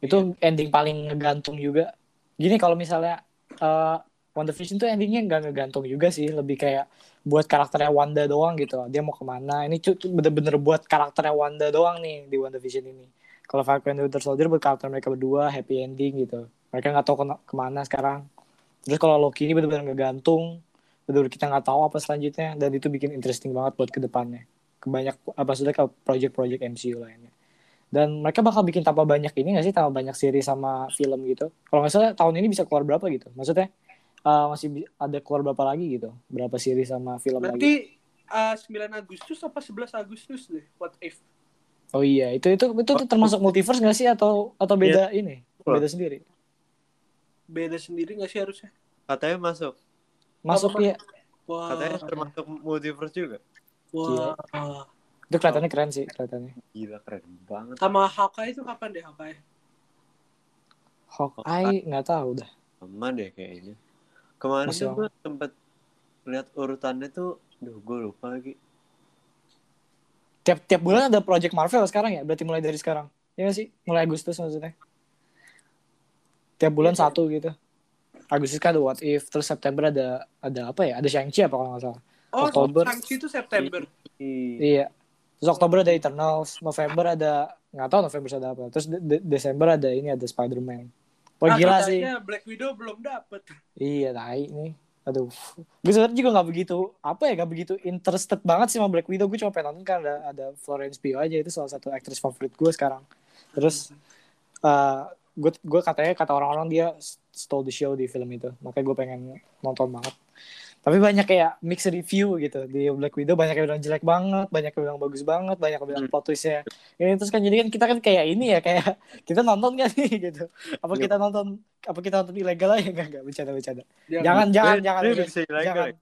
Itu ending paling ngegantung juga. Gini kalau misalnya uh, WandaVision tuh endingnya nggak ngegantung juga sih, lebih kayak buat karakternya Wanda doang gitu. Dia mau ke mana? Ini bener-bener buat karakternya Wanda doang nih di WandaVision ini. Kalau Falcon and Winter Soldier buat karakter mereka berdua happy ending gitu. Mereka nggak tahu kena- ke mana sekarang. Terus kalau Loki ini bener-bener ngegantung, bener-bener kita nggak tahu apa selanjutnya dan itu bikin interesting banget buat ke depannya. Kebanyak apa sudah ke project-project MCU lainnya dan mereka bakal bikin tambah banyak ini nggak sih tambah banyak series sama film gitu kalau nggak tahun ini bisa keluar berapa gitu maksudnya uh, masih ada keluar berapa lagi gitu? Berapa series sama film lagi? berarti uh, 9 Agustus apa 11 Agustus deh what if? Oh iya itu itu itu, tuh termasuk multiverse nggak sih? Atau atau beda ini? Wah. beda sendiri? Beda sendiri nggak sih harusnya? Katanya masuk. masuk ya wah. Katanya termasuk multiverse juga. wah. Itu kelihatannya keren sih kelihatannya. Gila keren banget. sama Hawkeye itu kapan deh Hawkeye? Hawkeye nggak tahu dah. Sama deh kayaknya. Kemarin Masih gue sempet lihat urutannya tuh, duh gue lupa lagi. tiap tiap bulan ada project Marvel sekarang ya? Berarti mulai dari sekarang. Ya nggak sih? Mulai Agustus maksudnya. Tiap bulan Iya. satu gitu. Agustus kan ada What If terus September ada ada apa ya? Ada Shang-Chi apa kalau nggak salah? Oh Oktober. Shang-Chi itu September. Ih, iya. Terus Oktober ada Eternals November ada nggak tahu November ada apa. Terus De- De- Desember ada ini ada Spider-Man Wah Ah, gila sih. Katanya Black Widow belum dapet. Iya tai nih. Aduh. Gue sebenarnya juga nggak begitu apa ya nggak begitu interested banget sih sama Black Widow. Gue cuma pengen nonton kan ada ada Florence Pugh aja itu salah satu aktris favorit gue sekarang. Terus uh, gue gue katanya kata orang-orang dia stole the show di film itu. Makanya gue pengen nonton banget tapi banyak kayak mix review gitu. Di Black Widow banyak yang bilang jelek banget banyak yang bilang bagus banget banyak yang bilang plot twistnya. Ini terus kan jadi kan kita kan kayak ini ya kayak kita nonton kan nih gitu. Apa Iya. kita nonton apa kita nonton ilegal aja? Enggak enggak bercanda bercanda. Jangan. jangan jangan Dia- jangan bisa ilegal jangan ya?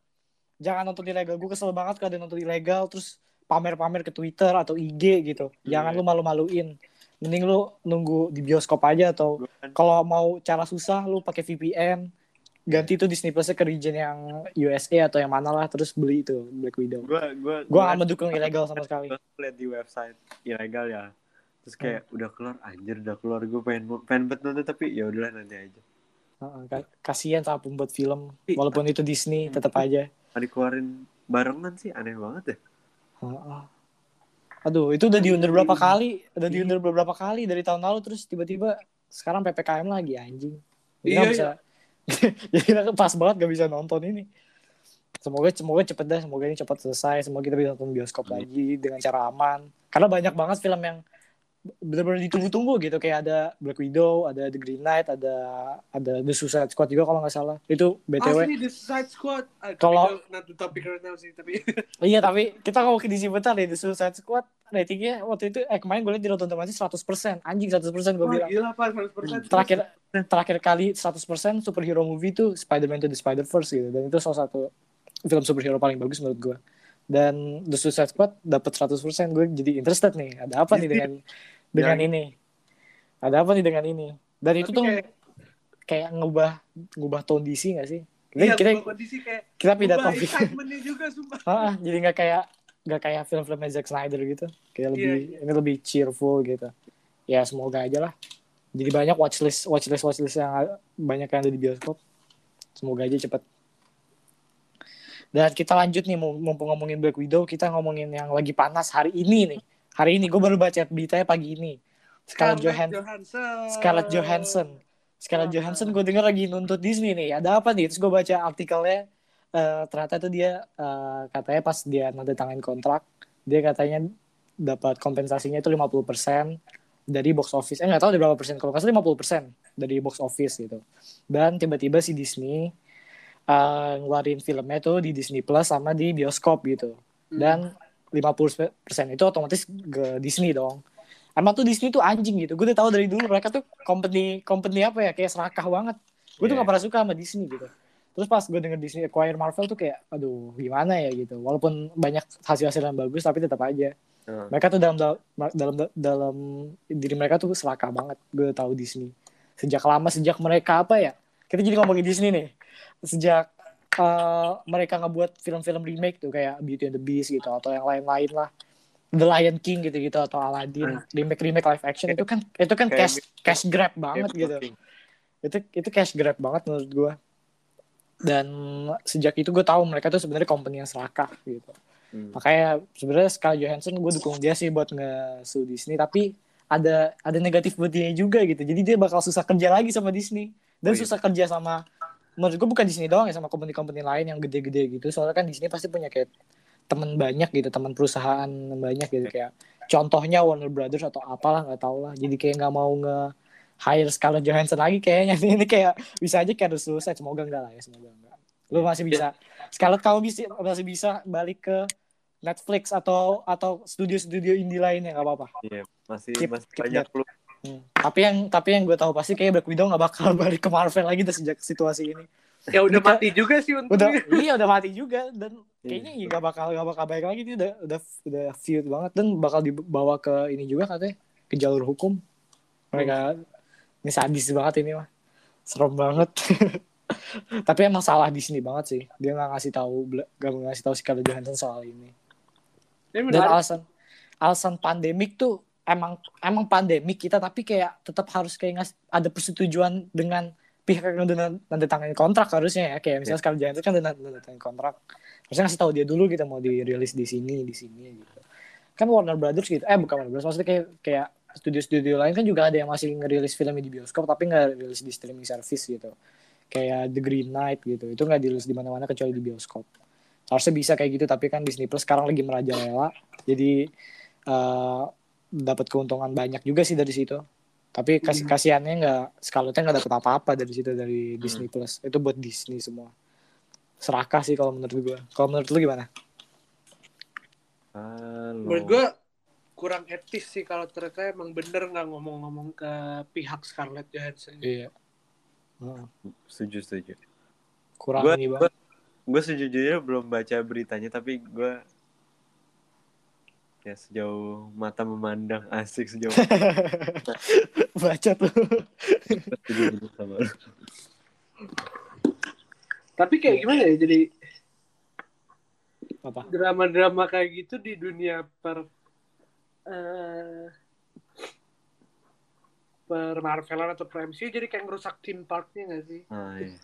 jangan. Nonton ilegal. Gue kesel banget kalau ada nonton ilegal terus pamer-pamer ke Twitter atau IG gitu. Jangan Iya. lu malu-maluin. Mending lu nunggu di bioskop aja atau kan- kalau mau cara susah lu pakai VPN ganti tuh Disney Plus ke region yang USA atau yang mana lah terus beli itu Black Widow. Gua gua gue gak mendukung ilegal sama sekali. Gua lihat di website ilegal ya. Terus kayak udah keluar anjir udah keluar. Gue pengen pengen bet nonton tapi ya udahlah nanti aja. Heeh, ka- kasihan sama pembuat film. Walaupun itu Disney tetap aja. Mau dikeluarin barengan sih aneh banget ya. Heeh. aduh itu udah diundur berapa kali? Udah diundur beberapa kali dari tahun lalu terus tiba-tiba sekarang ppkm lagi anjing. Iya, nggak bisa jadi pas banget gak bisa nonton ini. Semoga semoga cepet deh semoga ini cepat selesai semoga kita bisa nonton bioskop lagi dengan cara aman. Karena banyak banget film yang benar-benar ditunggu-tunggu gitu kayak ada Black Widow, ada The Green Knight, ada ada The Suicide Squad juga kalau nggak salah. Itu BTW. Asli The Suicide Squad. Ah, Kalau- the topic right now sih, tapi Iya tapi kita ngomong ke DC bentar deh The Suicide Squad ratingnya waktu itu eh kemarin gue liat di Rotten Tomatoes 100% anjing 100% gue bilang gila Pak, 100%. terakhir terakhir kali 100% superhero movie itu Spider-Man to the Spider-Verse gitu dan itu salah satu film superhero paling bagus menurut gue dan The Suicide Squad dapat 100% gue jadi interested nih ada apa nih dengan dengan Ya. ini ada apa nih dengan ini dan itu Tapi tuh kayak- kayak ngubah ngubah DC gak sih Iya, kita kita, kondisi kayak kita pindah topik excitementnya juga, sumpah. Ah, jadi nggak kayak nggak kayak film-filmnya Zack Snyder gitu. Kayak lebih Iya, ini lebih cheerful gitu. Ya semoga aja lah. Jadi banyak watchlist watchlist watchlist yang banyak yang ada di bioskop. Semoga aja cepet. Dan kita lanjut nih mau mumpung ngomongin Black Widow, kita ngomongin yang lagi panas hari ini nih. Hari ini gue baru baca beritanya pagi ini. Scarlett Johansson. Johansson. Scarlett Johansson. Scarlett. Johansson gue denger lagi nuntut Disney nih. Ada apa nih? Terus gue baca artikelnya. eh, ternyata tuh dia eh, katanya pas dia nanti tangan kontrak, dia katanya dapat kompensasinya itu 50% dari box office. Eh nggak tahu dari berapa persen. Kalau salah 50% dari box office gitu. Dan tiba-tiba si Disney eh, ngeluarin filmnya tuh di Disney Plus sama di bioskop gitu. Hmm. Dan 50% itu otomatis ke Disney dong. Emang tuh Disney tuh anjing gitu. Gue udah tahu dari dulu mereka tuh company company apa ya kayak serakah banget. Gue tuh Iya. gak pernah suka sama Disney gitu. Terus pas gue denger Disney acquire Marvel tuh kayak aduh gimana ya gitu. Walaupun banyak hasil-hasil yang bagus tapi tetap aja. Hmm. Mereka tuh dalam dalam dalam diri mereka tuh serakah banget. Gue tahu Disney. Sejak lama sejak mereka apa ya? Kita jadi ngomongin Disney nih. Sejak eh, mereka ngebuat film-film remake tuh kayak Beauty and the Beast gitu atau yang lain-lain lah. The Lion King gitu-gitu atau Aladdin, remake-remake live action itu kan itu kan Kayak cash cash grab banget gitu. King. Itu itu cash grab banget menurut gua. Dan sejak itu gue tahu mereka tuh sebenarnya company yang serakah gitu. Hmm. Makanya sebenarnya Scarlett Johansson gue dukung dia sih buat nge Disney tapi ada ada negatif buat dia juga gitu. Jadi dia bakal susah kerja lagi sama Disney dan Oh, iya. susah kerja sama menurut gue bukan Disney doang ya sama company-company lain yang gede-gede gitu. Soalnya kan Disney pasti punya kayak teman banyak gitu, teman perusahaan banyak gitu kayak contohnya Warner Brothers atau apalah nggak tahu lah. Jadi kayak nggak mau nge hire Scarlett Johansson lagi kayaknya ini kayak bisa aja kayak selesai semoga enggak lah ya semoga enggak. Lu masih bisa Scarlett kamu bisa masih bisa balik ke Netflix atau atau studio-studio indie lainnya nggak apa-apa. Iya, masih Keep- masih keep banyak that. Hmm. Tapi yang tapi yang gue tahu pasti kayak Black Widow nggak bakal balik ke Marvel lagi udah sejak situasi ini. Ya udah Kita- mati juga sih Udah untungnya. iya udah mati juga dan kayaknya Iya. ya nggak bakal nggak bakal balik lagi dia udah udah udah feud banget dan bakal dibawa ke ini juga katanya ke jalur hukum. Mereka ini sadis banget ini mah. Serem banget. Tapi emang salah di sini banget sih. Dia nggak ngasih tahu nggak ngasih tahu Scarlett Johansson soal ini. Ini Dan alasan alasan pandemik tuh emang emang pandemik kita tapi kayak tetap harus kayak ngas ada persetujuan dengan pihak yang udah nanti tangani kontrak harusnya ya. Kayak misalnya sekarang Johansson kan udah nanti tangani kontrak. Harusnya ngasih tahu dia dulu kita mau dirilis di sini di sini gitu. Kan Warner Brothers gitu. Eh bukan Warner Brothers maksudnya kayak kayak studio-studio lain kan juga ada yang masih ngerilis filmnya di bioskop tapi nggak rilis di streaming service gitu. Kayak The Green Knight gitu itu nggak dirilis di mana-mana kecuali di bioskop. Harusnya bisa kayak gitu tapi kan Disney Plus sekarang lagi merajalela. Jadi eh, dapat keuntungan banyak juga sih dari situ. Tapi kasih kasihannya nggak Scarlettnya nggak dapat apa-apa dari situ dari Disney Plus. Itu buat Disney semua. Serakah sih kalau menurut gue kalau menurut lu gimana? Halo. Menurut gue kurang etis sih kalau ternyata emang bener nggak ngomong-ngomong ke pihak Scarlett Johansson. iya. Heeh. setuju setuju. kurang Gue ini banget. gue sejujurnya belum baca beritanya tapi gue ya sejauh mata memandang asik sejauh baca tuh. Tapi kayak gimana ya jadi apa drama-drama kayak gitu di dunia per eh per Marvelan atau per MCU jadi kayak ngerusak theme parknya gak sih? Ah, iya.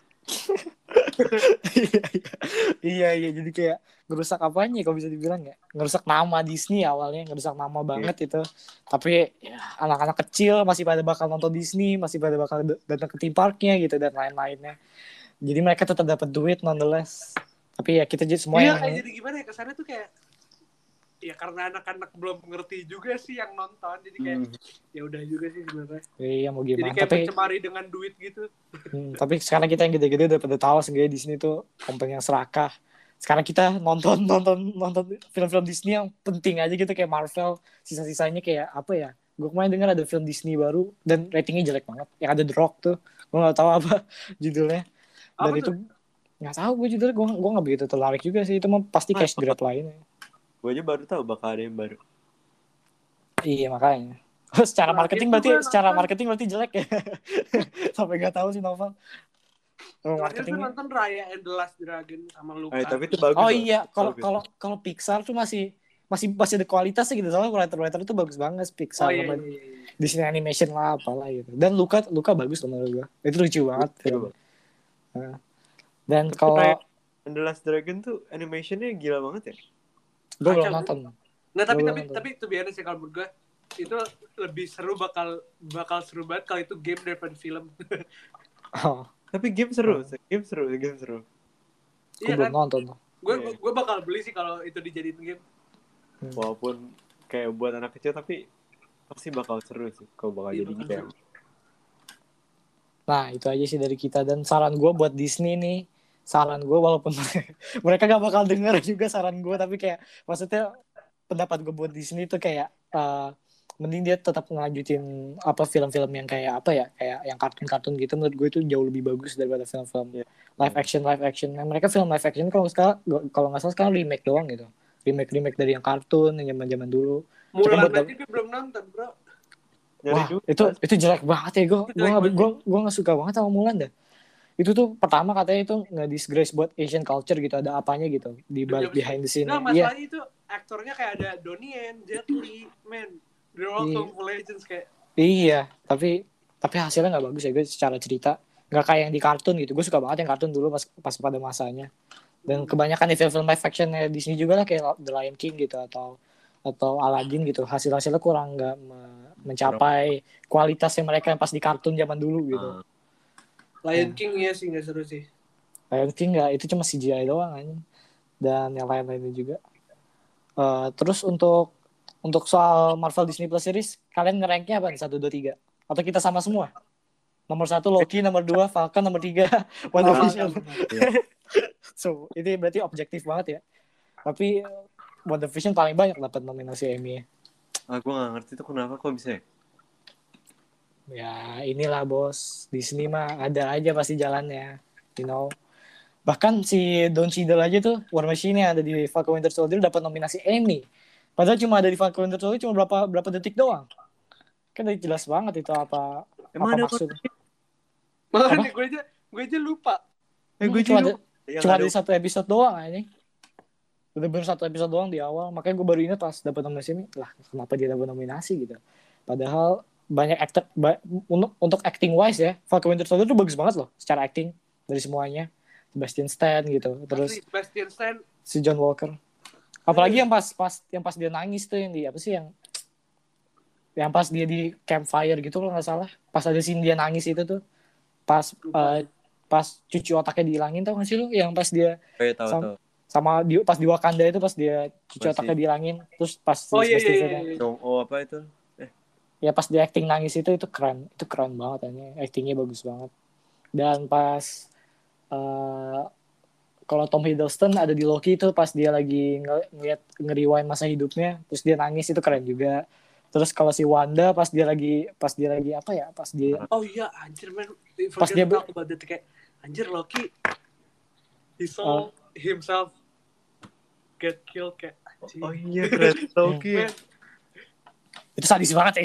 Iya iya. Iya iya. Jadi kayak ngerusak apanya kalau bisa dibilang ya? Ngerusak nama Disney awalnya ngerusak nama banget itu. Tapi ya, anak-anak kecil masih pada bakal nonton Disney masih pada bakal datang ke theme parknya gitu dan lain-lainnya. Jadi mereka tetap dapat duit nonetheless. Tapi ya kita jadi semua Iya yang jadi gimana ya? Kesannya tuh kayak ya karena anak-anak belum mengerti juga sih yang nonton jadi kayak Hmm. ya udah juga sih sebenarnya iya mau jadi gimana kayak tapi mencemari dengan duit gitu Hmm, tapi sekarang kita yang gede-gede udah pada tahu sebenarnya di sini tuh konten yang serakah. Sekarang kita nonton nonton nonton film-film Disney yang penting aja gitu kayak Marvel, sisa-sisanya kayak apa ya? Gue kemarin dengar ada film Disney baru dan ratingnya jelek banget. Yang ada The Rock tuh, gue nggak tahu apa judulnya. Dan Apa itu nggak tahu gue judulnya, gue gue nggak begitu tertarik juga sih. Itu mah pasti cash grab lainnya. Gue aja baru tahu bakal ada yang baru. Iya makanya. secara Nah, marketing berarti secara nonton. marketing berarti jelek ya. Sampai nggak tahu sih Novel. Oh, tuh marketingnya. nonton Raya and the Last Dragon sama Luca Eh, tapi itu bagus. Oh iya, kalau kalau kalau Pixar tuh masih masih masih ada kualitasnya gitu soalnya writer-writer itu bagus banget oh Pixar iya, sama iya, iya. Disney Animation lah apalah gitu. Dan Luca Luca bagus loh menurut gua. Itu lucu banget. Iya. Nah. Dan kalau The Last Dragon tuh animationnya gila banget ya. Gue belum nonton. Nah tapi tapi nonton. tapi itu biasa sih kalau menurut gue itu lebih seru bakal bakal seru banget kalau itu game daripada film. Oh, Tapi game seru, game seru, game seru. gue iya belum kan? nonton. Gue Iya. gue bakal beli sih kalau itu dijadiin game. Hmm. Walaupun kayak buat anak kecil tapi pasti bakal seru sih kalau bakal Iya, jadi game. Nah, itu aja sih dari kita dan saran gue buat Disney nih. Saran gue walaupun mereka gak bakal denger juga saran gue tapi kayak maksudnya pendapat gue buat Disney itu kayak eh, mending dia tetap ngelanjutin apa film-film yang kayak apa ya kayak yang kartun-kartun gitu menurut gue itu jauh lebih bagus daripada film-film Iya. live action live action. Nah, mereka film live action kalau sekarang kalau nggak salah sekarang remake doang gitu. Remake remake dari yang kartun yang zaman zaman dulu Mulan buat- aja gue belum nonton bro. Wah, itu itu jelek banget ya gue gue gue gue nggak suka banget sama Mulan dah itu tuh pertama katanya itu nggak disgrace buat Asian culture gitu ada apanya gitu di balik behind the scene Nah iya. masalahnya itu aktornya kayak ada Donnie Yen, Jet Li, man. The Rock Iya. of Legends kayak. Iya tapi tapi hasilnya nggak bagus ya gue secara cerita. Nggak kayak yang di kartun gitu gue suka banget yang kartun dulu pas pas pada masanya. Dan kebanyakan di film-film live actionnya Disney juga lah kayak The Lion King gitu atau atau Aladdin gitu. Hasil hasilnya kurang nggak me- mencapai kualitasnya mereka yang pas di kartun zaman dulu gitu. Ah, Lion King ya sih nggak seru sih. Lion King nggak itu cuma CGI doang aja dan yang lain-lainnya juga. Eh, terus untuk untuk soal Marvel Disney Plus series kalian ngeranknya apa nih? Satu dua tiga? Atau kita sama semua? Nomor satu Loki nomor dua Falcon nomor tiga WandaVision. So ini berarti objektif banget ya. Tapi eh, WandaVision paling banyak dapat nominasi Emmy ya. ah, gue gak ngerti tuh kenapa kok bisa ya? Ya inilah bos. Disney mah ada aja pasti jalannya you know. Bahkan si Don Cheadle aja tuh War Machine yang ada di Falcon Winter Soldier dapat nominasi Emmy. Padahal cuma ada di Falcon Winter Soldier cuma berapa berapa detik doang. Kan udah jelas banget itu apa Emang apa maksud. Makanya gue aja gue aja lupa. Eh, gue cuma ada, cuma ada- satu episode doang aja bener-bener satu episode doang di awal. Makanya gue baru ingat pas dapat nominasi ini lah kenapa dia dapat nominasi gitu. Padahal banyak aktor ba- untuk untuk acting wise ya Falcon Winter Soldier tuh bagus banget loh secara acting dari semuanya Sebastian Stan gitu terus Asli, Sebastian Stan si John Walker apalagi yang pas pas yang pas dia nangis tuh yang di apa sih yang yang pas dia di campfire gitu kalau nggak salah pas ada scene dia nangis itu tuh pas eh, pas cuci otaknya dihilangin tau gak sih lu yang pas dia Oh, iya, tahu, Sam- tahu. sama di pas di Wakanda itu pas dia cuci Masih. otaknya dihilangin terus pas Oh iya iya iya. Iya. Dong, oh apa itu? Ya pas dia acting nangis itu itu keren itu keren banget ini actingnya bagus banget dan pas eh kalau Tom Hiddleston ada di Loki itu pas dia lagi ng- ngeliat ngeriwain masa hidupnya terus dia nangis itu keren juga terus kalau si Wanda pas dia lagi pas dia lagi apa ya pas dia Oh iya anjir man. Pas dia be- talk about that kayak anjir Loki he saw himself get killed kayak anjir. Oh iya, keren Loki. Itu sadis banget ya.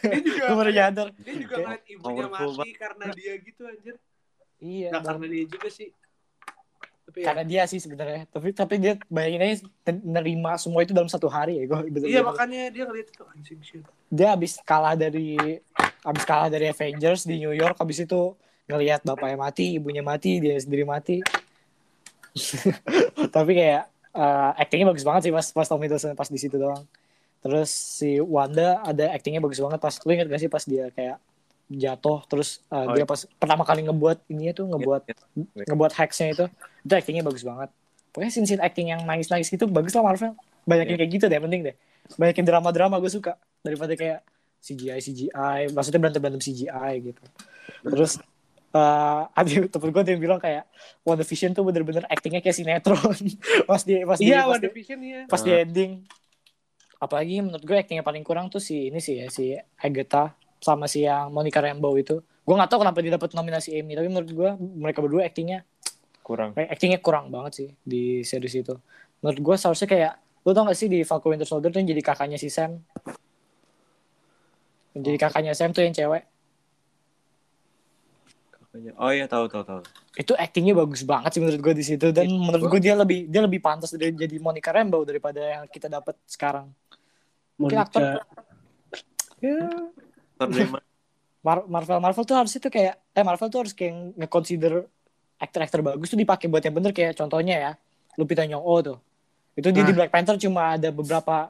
Dia juga gue baru nyadar. dia juga ngeliat ibunya powerful mati karena dia gitu anjir. iya Nah karena dia juga sih. Tapi ya, karena dia sih sebenarnya. Tapi tapi dia bayangin aja nerima semua itu dalam satu hari ya gue bener iya makanya dia ngeliat itu anjing shit. dia habis kalah dari habis kalah dari Avengers di New York habis itu ngelihat bapaknya mati ibunya mati dia sendiri mati. Tapi kayak eh, actingnya bagus banget sih pas pas Tom Hiddleston pas di situ doang terus si Wanda ada actingnya bagus banget pas lu inget gak sih pas dia kayak jatuh terus eh, Oh, dia iya. pas pertama kali ngebuat ini tuh ngebuat Iya, iya. ngebuat hacksnya itu itu actingnya bagus banget pokoknya scene scene acting yang nangis nangis gitu bagus lah Marvel banyakin Iya. kayak gitu deh penting deh banyakin drama drama gue suka daripada kayak CGI CGI maksudnya berantem berantem CGI gitu terus eh ada temen gue ada yang bilang kayak WandaVision tuh bener-bener actingnya kayak sinetron pas di pas di Iya, pas di, WandaVision iya. pas di Ah. ending apalagi menurut gue actingnya paling kurang tuh si ini sih ya si Agatha sama si yang Monica Rambeau itu. Gue nggak tahu kenapa dia dapat nominasi Emmy tapi menurut gue mereka berdua actingnya kurang. kayak actingnya kurang banget sih di series itu. Menurut gue seharusnya kayak lu tau gak sih di Falcon Winter Soldier tuh yang jadi kakaknya si Sam? Yang jadi kakaknya Sam tuh yang cewek. Kakaknya- oh iya tahu tahu tahu. Itu actingnya bagus banget sih menurut gue di situ. Dan menurut gue dia lebih dia lebih pantas dari jadi Monica Rambeau daripada yang kita dapat sekarang Monica. aktor- ya? Mar- Marvel Marvel tuh harusnya tuh kayak eh Marvel tuh harus kayak nge-consider aktor-aktor bagus tuh dipakai buat yang bener. Kayak contohnya ya Lupita Nyong'o tuh. Itu dia di Nah. Black Panther cuma ada beberapa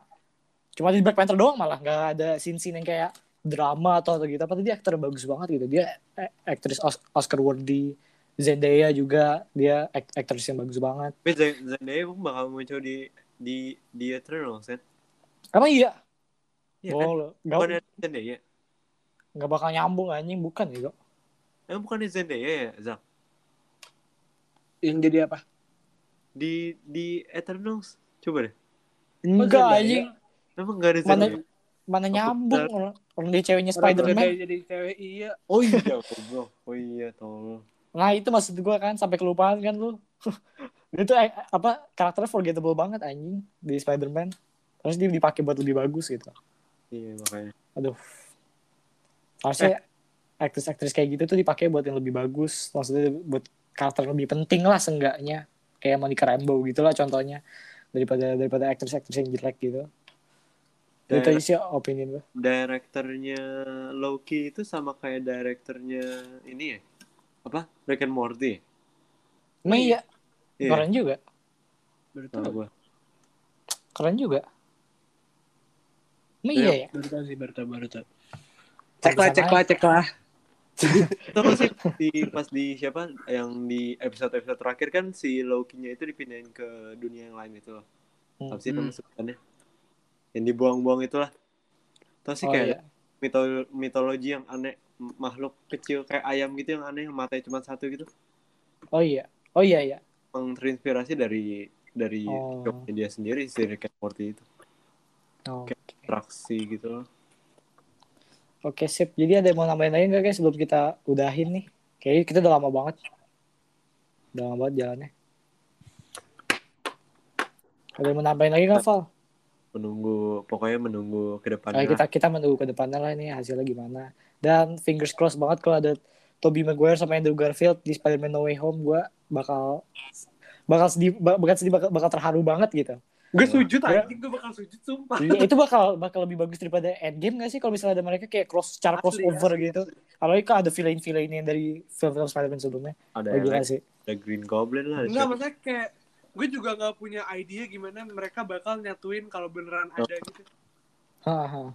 cuma di Black Panther doang malah. Nggak ada scene-scene yang kayak drama atau, atau gitu. Apa dia aktor bagus banget gitu. Dia eh, aktris Os- Oscar worthy. Zendaya juga dia ak- aktris yang bagus banget. Tapi Zendaya pun bakal muncul di di di Eternals kan? Emang iya Iya kan? oh lo nggak Bukan Zendaya. nggak bakal nyambung anjing bukan ya kok Emang bukan Zendaya ya, Zak? Yang jadi apa? Di di Eternals. Coba deh. enggak Zendaya? anjing Emang gak ada mana Zendaya? mana Oh, nyambung orang, orang dia ceweknya Spider-Man jadi cewek iya. Oh iya, goblok. Oh iya, tolong. Nah itu maksud gue kan sampai kelupaan kan lu. itu eh, apa karakternya forgettable banget anjing di Spider-Man. Terus dia dipakai buat lebih bagus gitu. Iya, makanya. Aduh. Harusnya aktris-aktris kayak gitu tuh dipakai buat yang lebih bagus. Maksudnya buat karakter lebih penting lah seenggaknya. Kayak Monica Rambeau gitu lah contohnya. Daripada daripada aktris-aktris yang jelek gitu. Itu Dan- aja sih opinion gue. Direkturnya Loki itu sama kayak direkturnya ini ya? Apa? Rick and Morty. Emang iya, Iya, keren juga. Tahu. gua. Keren juga. Emang Iya. iya ya? Baru tahu sih, baru tahu, baru tahu. Cek lah, cek lah, cek lah. Itu apa sih di pas di siapa yang di episode-episode terakhir kan si Loki-nya itu dipindahin ke dunia yang lain itu loh. Hmm. Apa sih Hmm. sebutannya? Yang dibuang-buang itulah. Terus sih Oh, kayak iya. mito- mitologi yang aneh makhluk kecil kayak ayam gitu yang aneh yang matanya cuma satu gitu. Oh iya. Oh iya iya. Emang terinspirasi dari dari Oh. dia sendiri si Rick and Morty itu. Oh. Atraksi gitu loh. Oke sip. Jadi ada yang mau nambahin lagi nggak guys sebelum kita udahin nih? Kayaknya kita udah lama banget. Udah lama banget jalannya. Ada yang mau nambahin lagi nggak Val? Menunggu pokoknya menunggu ke depannya. kita kita menunggu ke depannya lah nih hasilnya gimana. Dan fingers crossed banget kalau ada Tobey Maguire sama Andrew Garfield di Spider-Man No Way Home, gue bakal bakal sedih, bak- bakal sedih, bakal, bakal terharu banget gitu. Gue sujud Ya. anjing, gue bakal sujud sumpah. Iya, itu bakal bakal lebih bagus daripada Endgame gak sih kalau misalnya ada mereka kayak cross Asli, crossover asli. gitu. Apalagi kan ada villain-villain yang dari film-film Spider-Man sebelumnya. Ada Oh, gila sih. ada Green Goblin lah. Enggak, maksudnya kayak gue juga nggak punya ide gimana mereka bakal nyatuin kalau beneran ada gitu. Haha.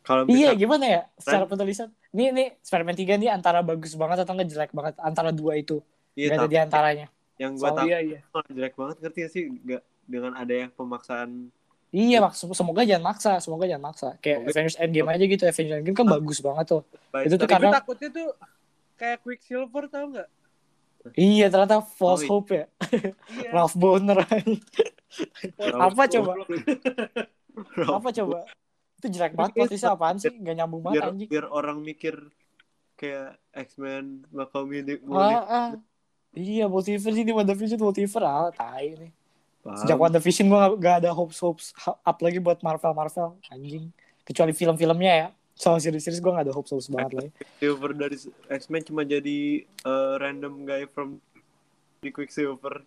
Kalau Iya, gimana ya? Secara penulisan. Nih, nih, Spider-Man 3 nih antara bagus banget atau nggak jelek banget. Antara dua itu. iya, Gak ada di antaranya. yang gua Soal- tahu Iya, iya. jelek banget ngerti gak sih nggak dengan ada yang pemaksaan Iya, maksud semoga jangan maksa, semoga jangan maksa. Kayak Semoga- Avengers Endgame aja gitu, Avengers Endgame kan bagus banget tuh. baik Itu tuh Karena- gue takutnya tuh kayak Quicksilver tau nggak? Iya, ternyata false Oh, hope ya. Iya. Ralph. Ralph apa coba? Apa coba? Itu jelek banget, plotnya apaan sih? Gak nyambung banget biar anjing. biar orang mikir kayak X-Men bakal milih Ah, ah. Iya, multiverse ini WandaVision multiverse. Ah, tai nih. Sejak paham WandaVision gue gak, gak ada hopes hopes up lagi buat Marvel Marvel anjing. Kecuali film-filmnya ya. Soal series-series gue gak ada hopes hopes banget lagi. Quicksilver dari X-Men cuma jadi uh, random guy from di Quicksilver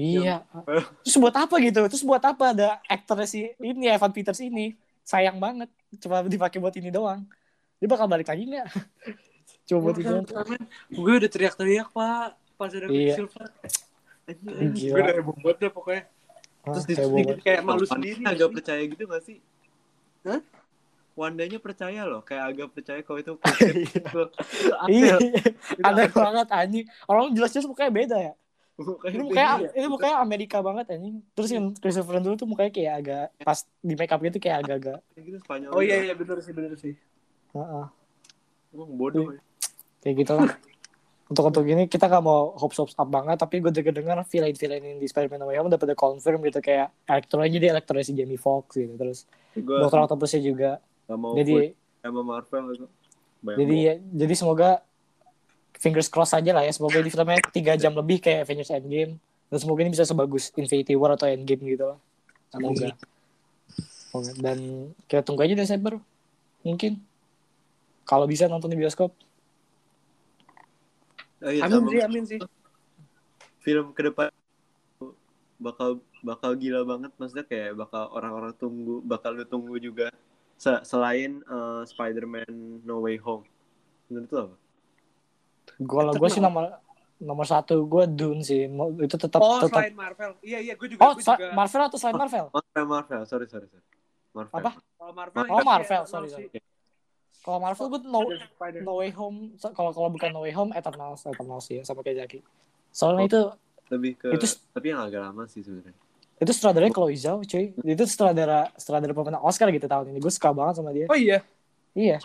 Iya. Terus buat apa gitu? Terus buat apa ada aktornya si ini Evan Peters ini? Sayang banget. Cuma dipakai buat ini doang. Dia bakal balik lagi nggak? Cuma buat itu. doang. Gue udah teriak-teriak pak pas ada Iya. Quicksilver. Gue udah heboh banget deh pokoknya. Ah, Terus di heboh sini banget. kayak malu sendiri. agak percaya gitu gak sih Hah? Wandanya percaya loh kayak agak percaya kalau itu Iya. Itu aneh Iya. banget anjing. Orang jelas-jelas mukanya beda ya. Mukanya Ini mukanya ini mukanya Amerika banget anjing. Terus yang Christopher dulu tuh mukanya kayak agak pas di make up gitu kayak agak-agak. Gitu Spanyol. Oh iya iya bener sih bener sih. Heeh. Emang bodoh. ya. kayak gitu lah. Untuk untuk ini kita gak mau hope hopes up banget tapi gue denger dengar villain villain di Spider-Man No Way Home udah pada confirm gitu kayak elektro aja dia elektro si Jamie Foxx gitu terus Gue Dokter Octopusnya juga. gak mau jadi sama Marvel itu. Banyak jadi ya, jadi semoga fingers cross aja lah ya semoga di filmnya tiga jam lebih kayak Avengers Endgame dan semoga ini bisa sebagus Infinity War atau Endgame gitu lah. Semoga. Semoga. dan kita tunggu aja Desember mungkin. Kalau bisa nonton di bioskop Oh, iya, Amin sih amin sih. film ke depan bakal bakal gila banget maksudnya kayak bakal orang-orang tunggu bakal lu tunggu juga Se- selain eh, Spider-Man No Way Home menurut lu apa? kalau gue sih nomor nomor satu gue Dune sih itu tetap Oh tetap selain Marvel. Iya iya gue juga. oh gue sa- juga. Marvel atau selain Marvel Marvel Marvel sorry sorry sorry Marvel Apa? Kalau Marvel. Oh, Marvel, sorry, sorry. Kalau Marvel gue no. No Way Home. So- kalau kalau bukan No Way Home Eternals Eternals ya sama kayak Jaki soalnya itu lebih ke Itu- tapi yang agak lama sih sebenarnya. itu sutradaranya Chloe Zhao cuy. Itu sutradara sutradara pemenang Oscar gitu tahun ini. Gue suka banget sama dia. Oh iya. iya.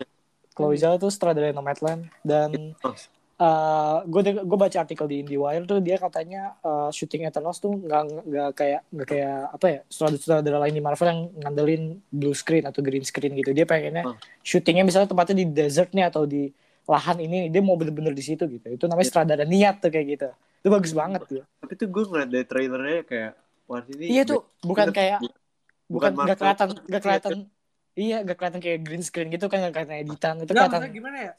Chloe Zhao tuh sutradara Nomadland dan Oh, gue gue baca artikel di IndieWire tuh dia katanya uh, syuting Eternals tuh nggak nggak kayak nggak kayak apa ya sutradara sutradara lain di Marvel yang ngandelin blue screen atau green screen gitu. Dia pengennya Oh. syutingnya misalnya tempatnya di desert nih atau di lahan ini dia mau bener-bener di situ gitu. Itu namanya sutradara niat tuh kayak gitu. Itu bagus banget tuh. tapi tuh gue ngeliat dari trailernya kayak wah ini iya tuh bukan kayak bukan nggak kelihatan nggak kelihatan iya nggak kelihatan kayak green screen gitu kan nggak kelihatan editan itu kelihatan gimana ya?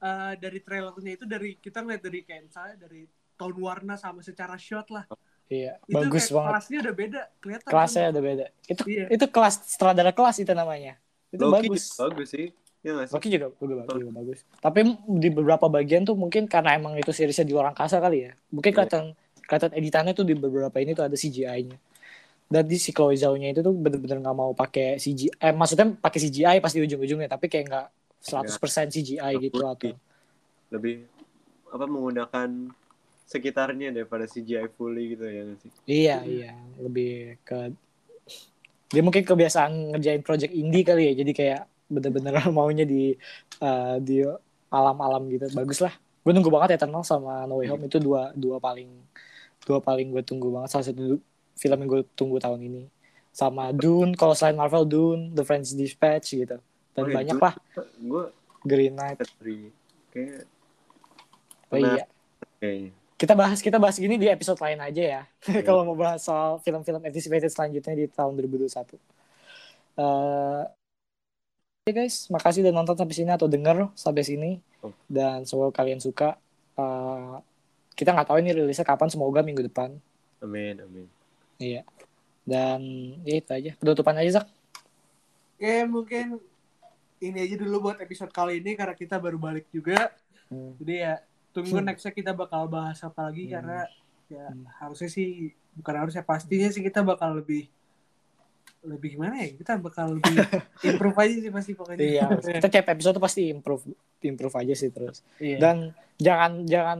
Eh, dari trailernya itu dari kita ngeliat dari kayak misalnya dari tone warna sama secara shot lah. iya Itu bagus kayak banget. Kelasnya udah beda, kelihatan. kelasnya udah beda. Itu Iya. itu kelas sutradara kelas itu namanya. Itu Loki bagus. juga bagus sih. Ya sih? Loki juga, juga, juga bagus. Tapi di beberapa bagian tuh mungkin karena emang itu seriesnya di luar angkasa kali ya. Mungkin Iya. kelihatan kelihatan editannya tuh di beberapa ini tuh ada CGI-nya dan di si Chloe Zhao-nya itu tuh bener-bener nggak mau pakai CGI eh maksudnya pakai CGI pasti ujung-ujungnya tapi kayak nggak 100% CGI gitu Loki. atau lebih apa menggunakan sekitarnya daripada CGI fully gitu ya sih Iya, iya, lebih ke dia mungkin kebiasaan ngerjain project indie kali ya. Jadi kayak bener-bener maunya di eh, di alam-alam gitu. Bagus lah. Gue nunggu banget Eternal sama No Way Home itu dua dua paling dua paling gue tunggu banget salah satu film yang gue tunggu tahun ini. Sama Dune, kalau selain Marvel Dune, The French Dispatch gitu. Dan Oke, banyak lah gue Green Knight. kayak Oh iya. kayaknya Kita bahas kita bahas gini di episode lain aja ya. Kalau mau bahas soal film-film anticipated selanjutnya di tahun 2021. Eh Oke guys, makasih udah nonton sampai sini atau denger sampai sini. Oh. Dan semoga kalian suka. Eh kita nggak tahu ini rilisnya kapan, semoga minggu depan. amin amin Iya. Dan ya itu aja. Penutupan aja, Zak. Oke, mungkin ini aja dulu buat episode kali ini karena kita baru balik juga. Hmm. Jadi ya tunggu Hmm. nextnya kita bakal bahas apa lagi Hmm. karena ya Hmm. harusnya sih bukan harusnya pastinya sih kita bakal lebih lebih gimana ya kita bakal lebih improve aja sih pasti pokoknya Iya, kita tiap episode tuh pasti improve improve aja sih terus. Iya. Dan jangan jangan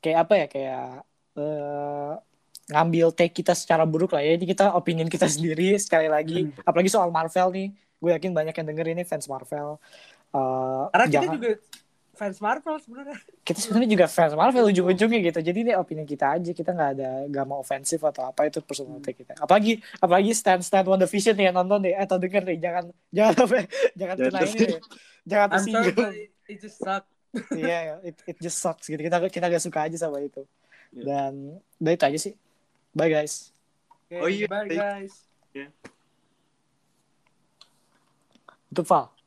kayak apa ya kayak eh, ngambil take kita secara buruk lah ya. Ini kita opinion kita sendiri sekali lagi. Apalagi soal Marvel nih. Gue yakin banyak yang denger ini fans Marvel. Eh, karena kita jangan- juga fans Marvel sebenarnya kita sebenarnya juga fans Marvel ujung-ujungnya gitu. Jadi ini opini kita aja. Kita nggak ada nggak mau ofensif atau apa itu personal take kita. Apalagi apalagi stand stand One Division nih yang nonton deh atau denger nih jangan jangan apa ya, jangan Jangan kena ini. Jangan I'm sorry tersinggung. it, just suck Iya, it, it just sucks gitu. Kita kita gak suka aja sama itu. Iya. Dan udah itu aja sih. Bye guys. Oke, Oh iya, bye guys Untuk Val.